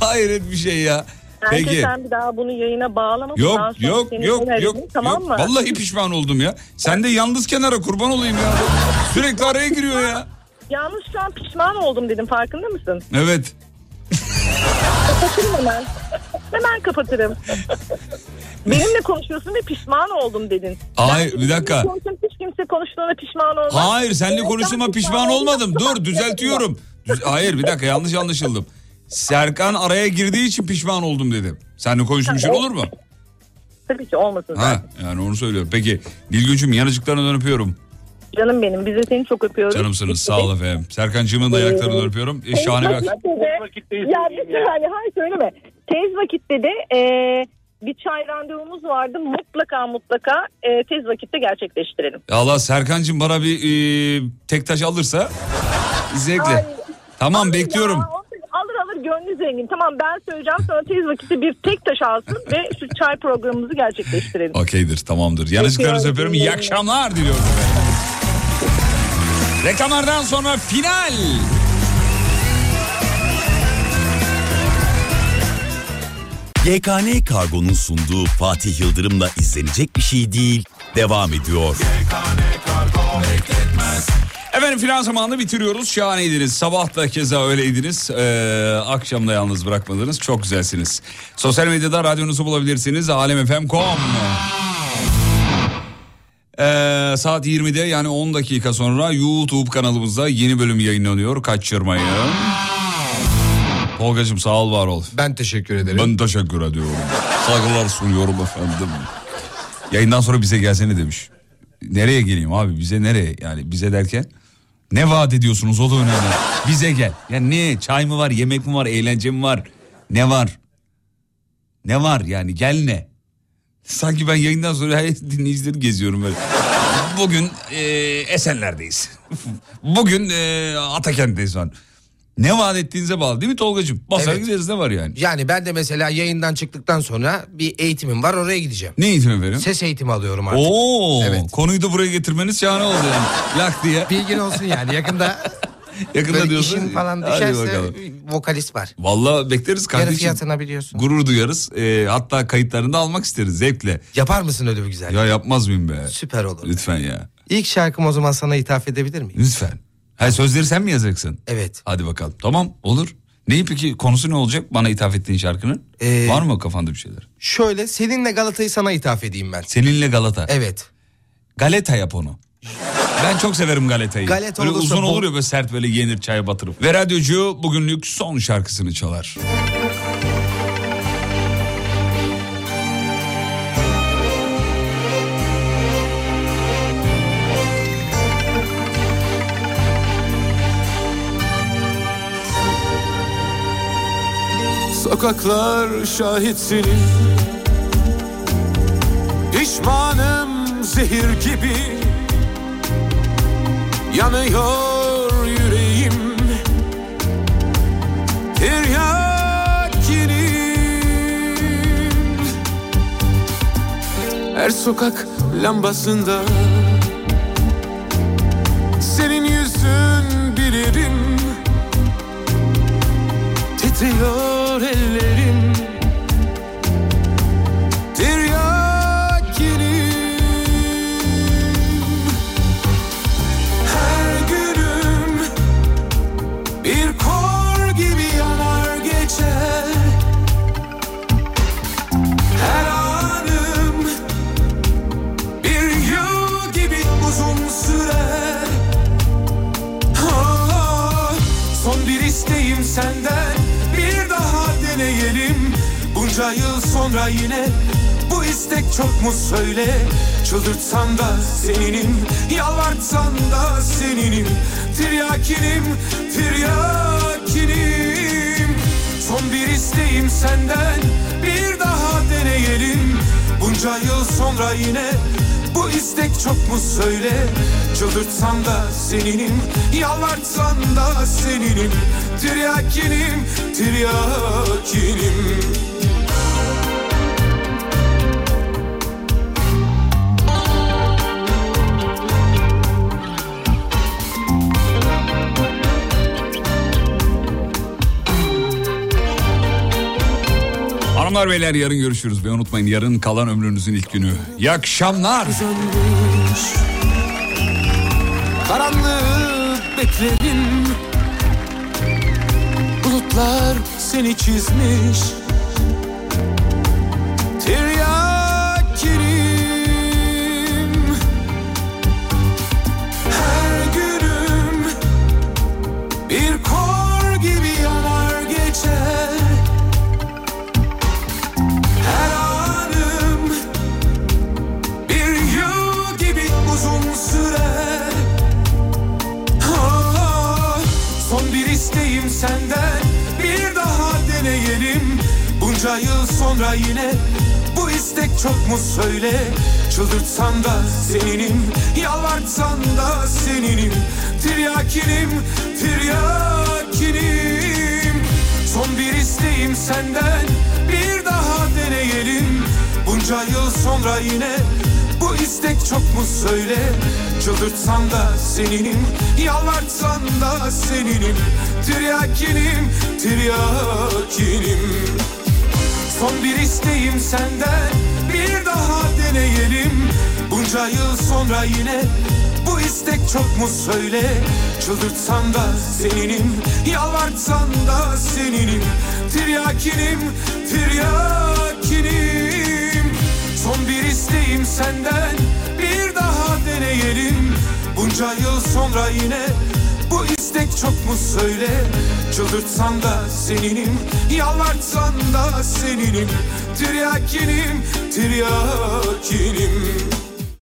Hayret bir şey ya. Bence Peki. sen bir daha bunu yayına bağlama. Yok sonra yok seni yok önerim, yok. Tamam yok. mı? Vallahi pişman oldum ya. Sen de yalnız kenara kurban olayım ya. Sürekli araya giriyor ya. Yalnız şu an pişman oldum dedim farkında mısın? Evet. Kapatırım hemen. Hemen kapatırım. Benimle konuşuyorsun ve pişman oldum dedin. Hayır bir dakika. Hiç kimse konuştuğuna pişman olmaz. Hayır seninle Evet, konuştuğuma ben pişman olmadım. Dur düzeltiyorum. Düz- Hayır bir dakika yanlış anlaşıldım. Serkan araya girdiği için pişman oldum dedim. Seninle konuşmuşsun olur mu? Tabii ki olmasın zaten. Ha yani onu söylüyorum. Peki Nilgün'cüm yanıcıklarından öpüyorum. Canım benim. Biz de seni çok öpüyoruz. Canımsınız sağ ol efendim. Serkan'cığımın da yanaklarından öpüyorum. E, şahane bir akşam. vakitte ya bir saniye hayır söyleme. Tez vakitte de e, bir çay randevumuz vardı. Mutlaka mutlaka e, tez vakitte gerçekleştirelim. Allah Serkan'cığım bana bir e, tek taş alırsa zevkle. Tamam bekliyorum. Ya, alır gönlü zengin. Tamam ben söyleyeceğim sonra tez vakitte bir tek taş alsın ve şu çay programımızı gerçekleştirelim. Okeydir tamamdır. Yanıcıklarınızı Öpüyorum. İyi akşamlar diliyorum. Reklamlardan sonra final. YKN Kargo'nun sunduğu Fatih Yıldırım'la izlenecek bir şey değil devam ediyor. Efendim final zamanını bitiriyoruz. Şahaneydiniz. Sabah da keza öyleydiniz. Ee, akşam da yalnız bırakmadınız. Çok güzelsiniz. Sosyal medyada radyonuzu bulabilirsiniz. alemfm.com ee, Saat 20'de yani 10 dakika sonra YouTube kanalımızda yeni bölüm yayınlanıyor. Kaçırmayın. Tolgacığım sağ ol var ol. Ben teşekkür ederim. Ben teşekkür ediyorum. Saygılar sunuyorum efendim. Yayından sonra bize gelsene demiş. Nereye geleyim abi bize nereye yani bize derken ne vaat ediyorsunuz o da önemli. Bize gel. Ya ne çay mı var yemek mi var eğlence mi var ne var? Ne var yani gel ne? Sanki ben yayından sonra her dinleyicileri geziyorum böyle. Bugün e, Esenler'deyiz. Bugün e, Atakent'teyiz falan. Ne vaat ettiğinize bağlı değil mi Tolgacığım? Basar Evet. gideriz ne var yani? Yani ben de mesela yayından çıktıktan sonra bir eğitimim var oraya gideceğim. Ne eğitimi efendim? Ses eğitimi alıyorum artık. Oo, Evet. konuyu da buraya getirmeniz şahane oldu yani. Lak diye. [laughs] Bilgin olsun yani yakında [laughs] Yakında böyle diyorsun. işin falan düşerse vokalist var. Vallahi bekleriz Yarı kardeşim. fiyatına biliyorsun. Gurur duyarız. Ee, hatta kayıtlarını da almak isteriz zevkle. Yapar mısın öyle bir güzel? Ya yapmaz mıyım be? Süper olur. Lütfen ya. İlk şarkım o zaman sana ithaf edebilir miyim? Lütfen. Ha sözleri sen mi yazacaksın? Evet. Hadi bakalım. Tamam olur. Neyi peki konusu ne olacak bana ithaf ettiğin şarkının? Ee, Var mı kafanda bir şeyler? Şöyle seninle Galata'yı sana ithaf edeyim ben. Seninle Galata. Evet. Galeta yap onu. Ben çok severim galetayı. Galeta böyle uzun bol- olur ya böyle sert böyle yenir çaya batırıp. Ve radyocu bugünlük son şarkısını çalar. Sokaklar şahit senin Pişmanım zehir gibi. Yanıyor yüreğim. Tiryakinim Her sokak lambasında. Senin yüzün bilirim bir isteğim senden Bir daha deneyelim. Bunca yıl sonra yine Bu istek çok mu söyle? Çıldırtsan da seninim Yalvartsan da seninim. Tiryakinim Tiryakinim. Son bir isteğim senden Bir daha deneyelim. Bunca yıl sonra yine bu istek çok mu söyle? Çıldırtsan da seninim Yalvartsan da seninim. Tiryakinim Tiryakinim Hanımlar beyler yarın görüşürüz ve unutmayın yarın kalan ömrünüzün ilk günü. İyi akşamlar. Karanlığı beklerim Bulutlar seni çizmiş Tiryakinim senden Bir daha deneyelim. Bunca yıl sonra yine Bu istek çok mu söyle? Çıldırtsan da seninim Yalvartsan da seninim. Tiryakinim Tiryakinim. Son bir senden bir daha deneyelim. Bunca yıl sonra yine bu istek çok mu söyle? Çıldırtsan da seninim Yalvartsan da seninim Tiryakinim, tiryakinim Son bir isteğim senden Bir daha deneyelim. Bunca yıl sonra yine bu istek çok mu söyle? Çıldırtsan da seninim Yalvartsan da seninim. Tiryakinim, tiryakinim Son bir isteğim senden Bir daha deneyelim. Bunca yıl sonra yine bu istek çok mu söyle? Çıldırtsan da seninim Yalvartsan da seninim. Tiryakinim, tiryakinim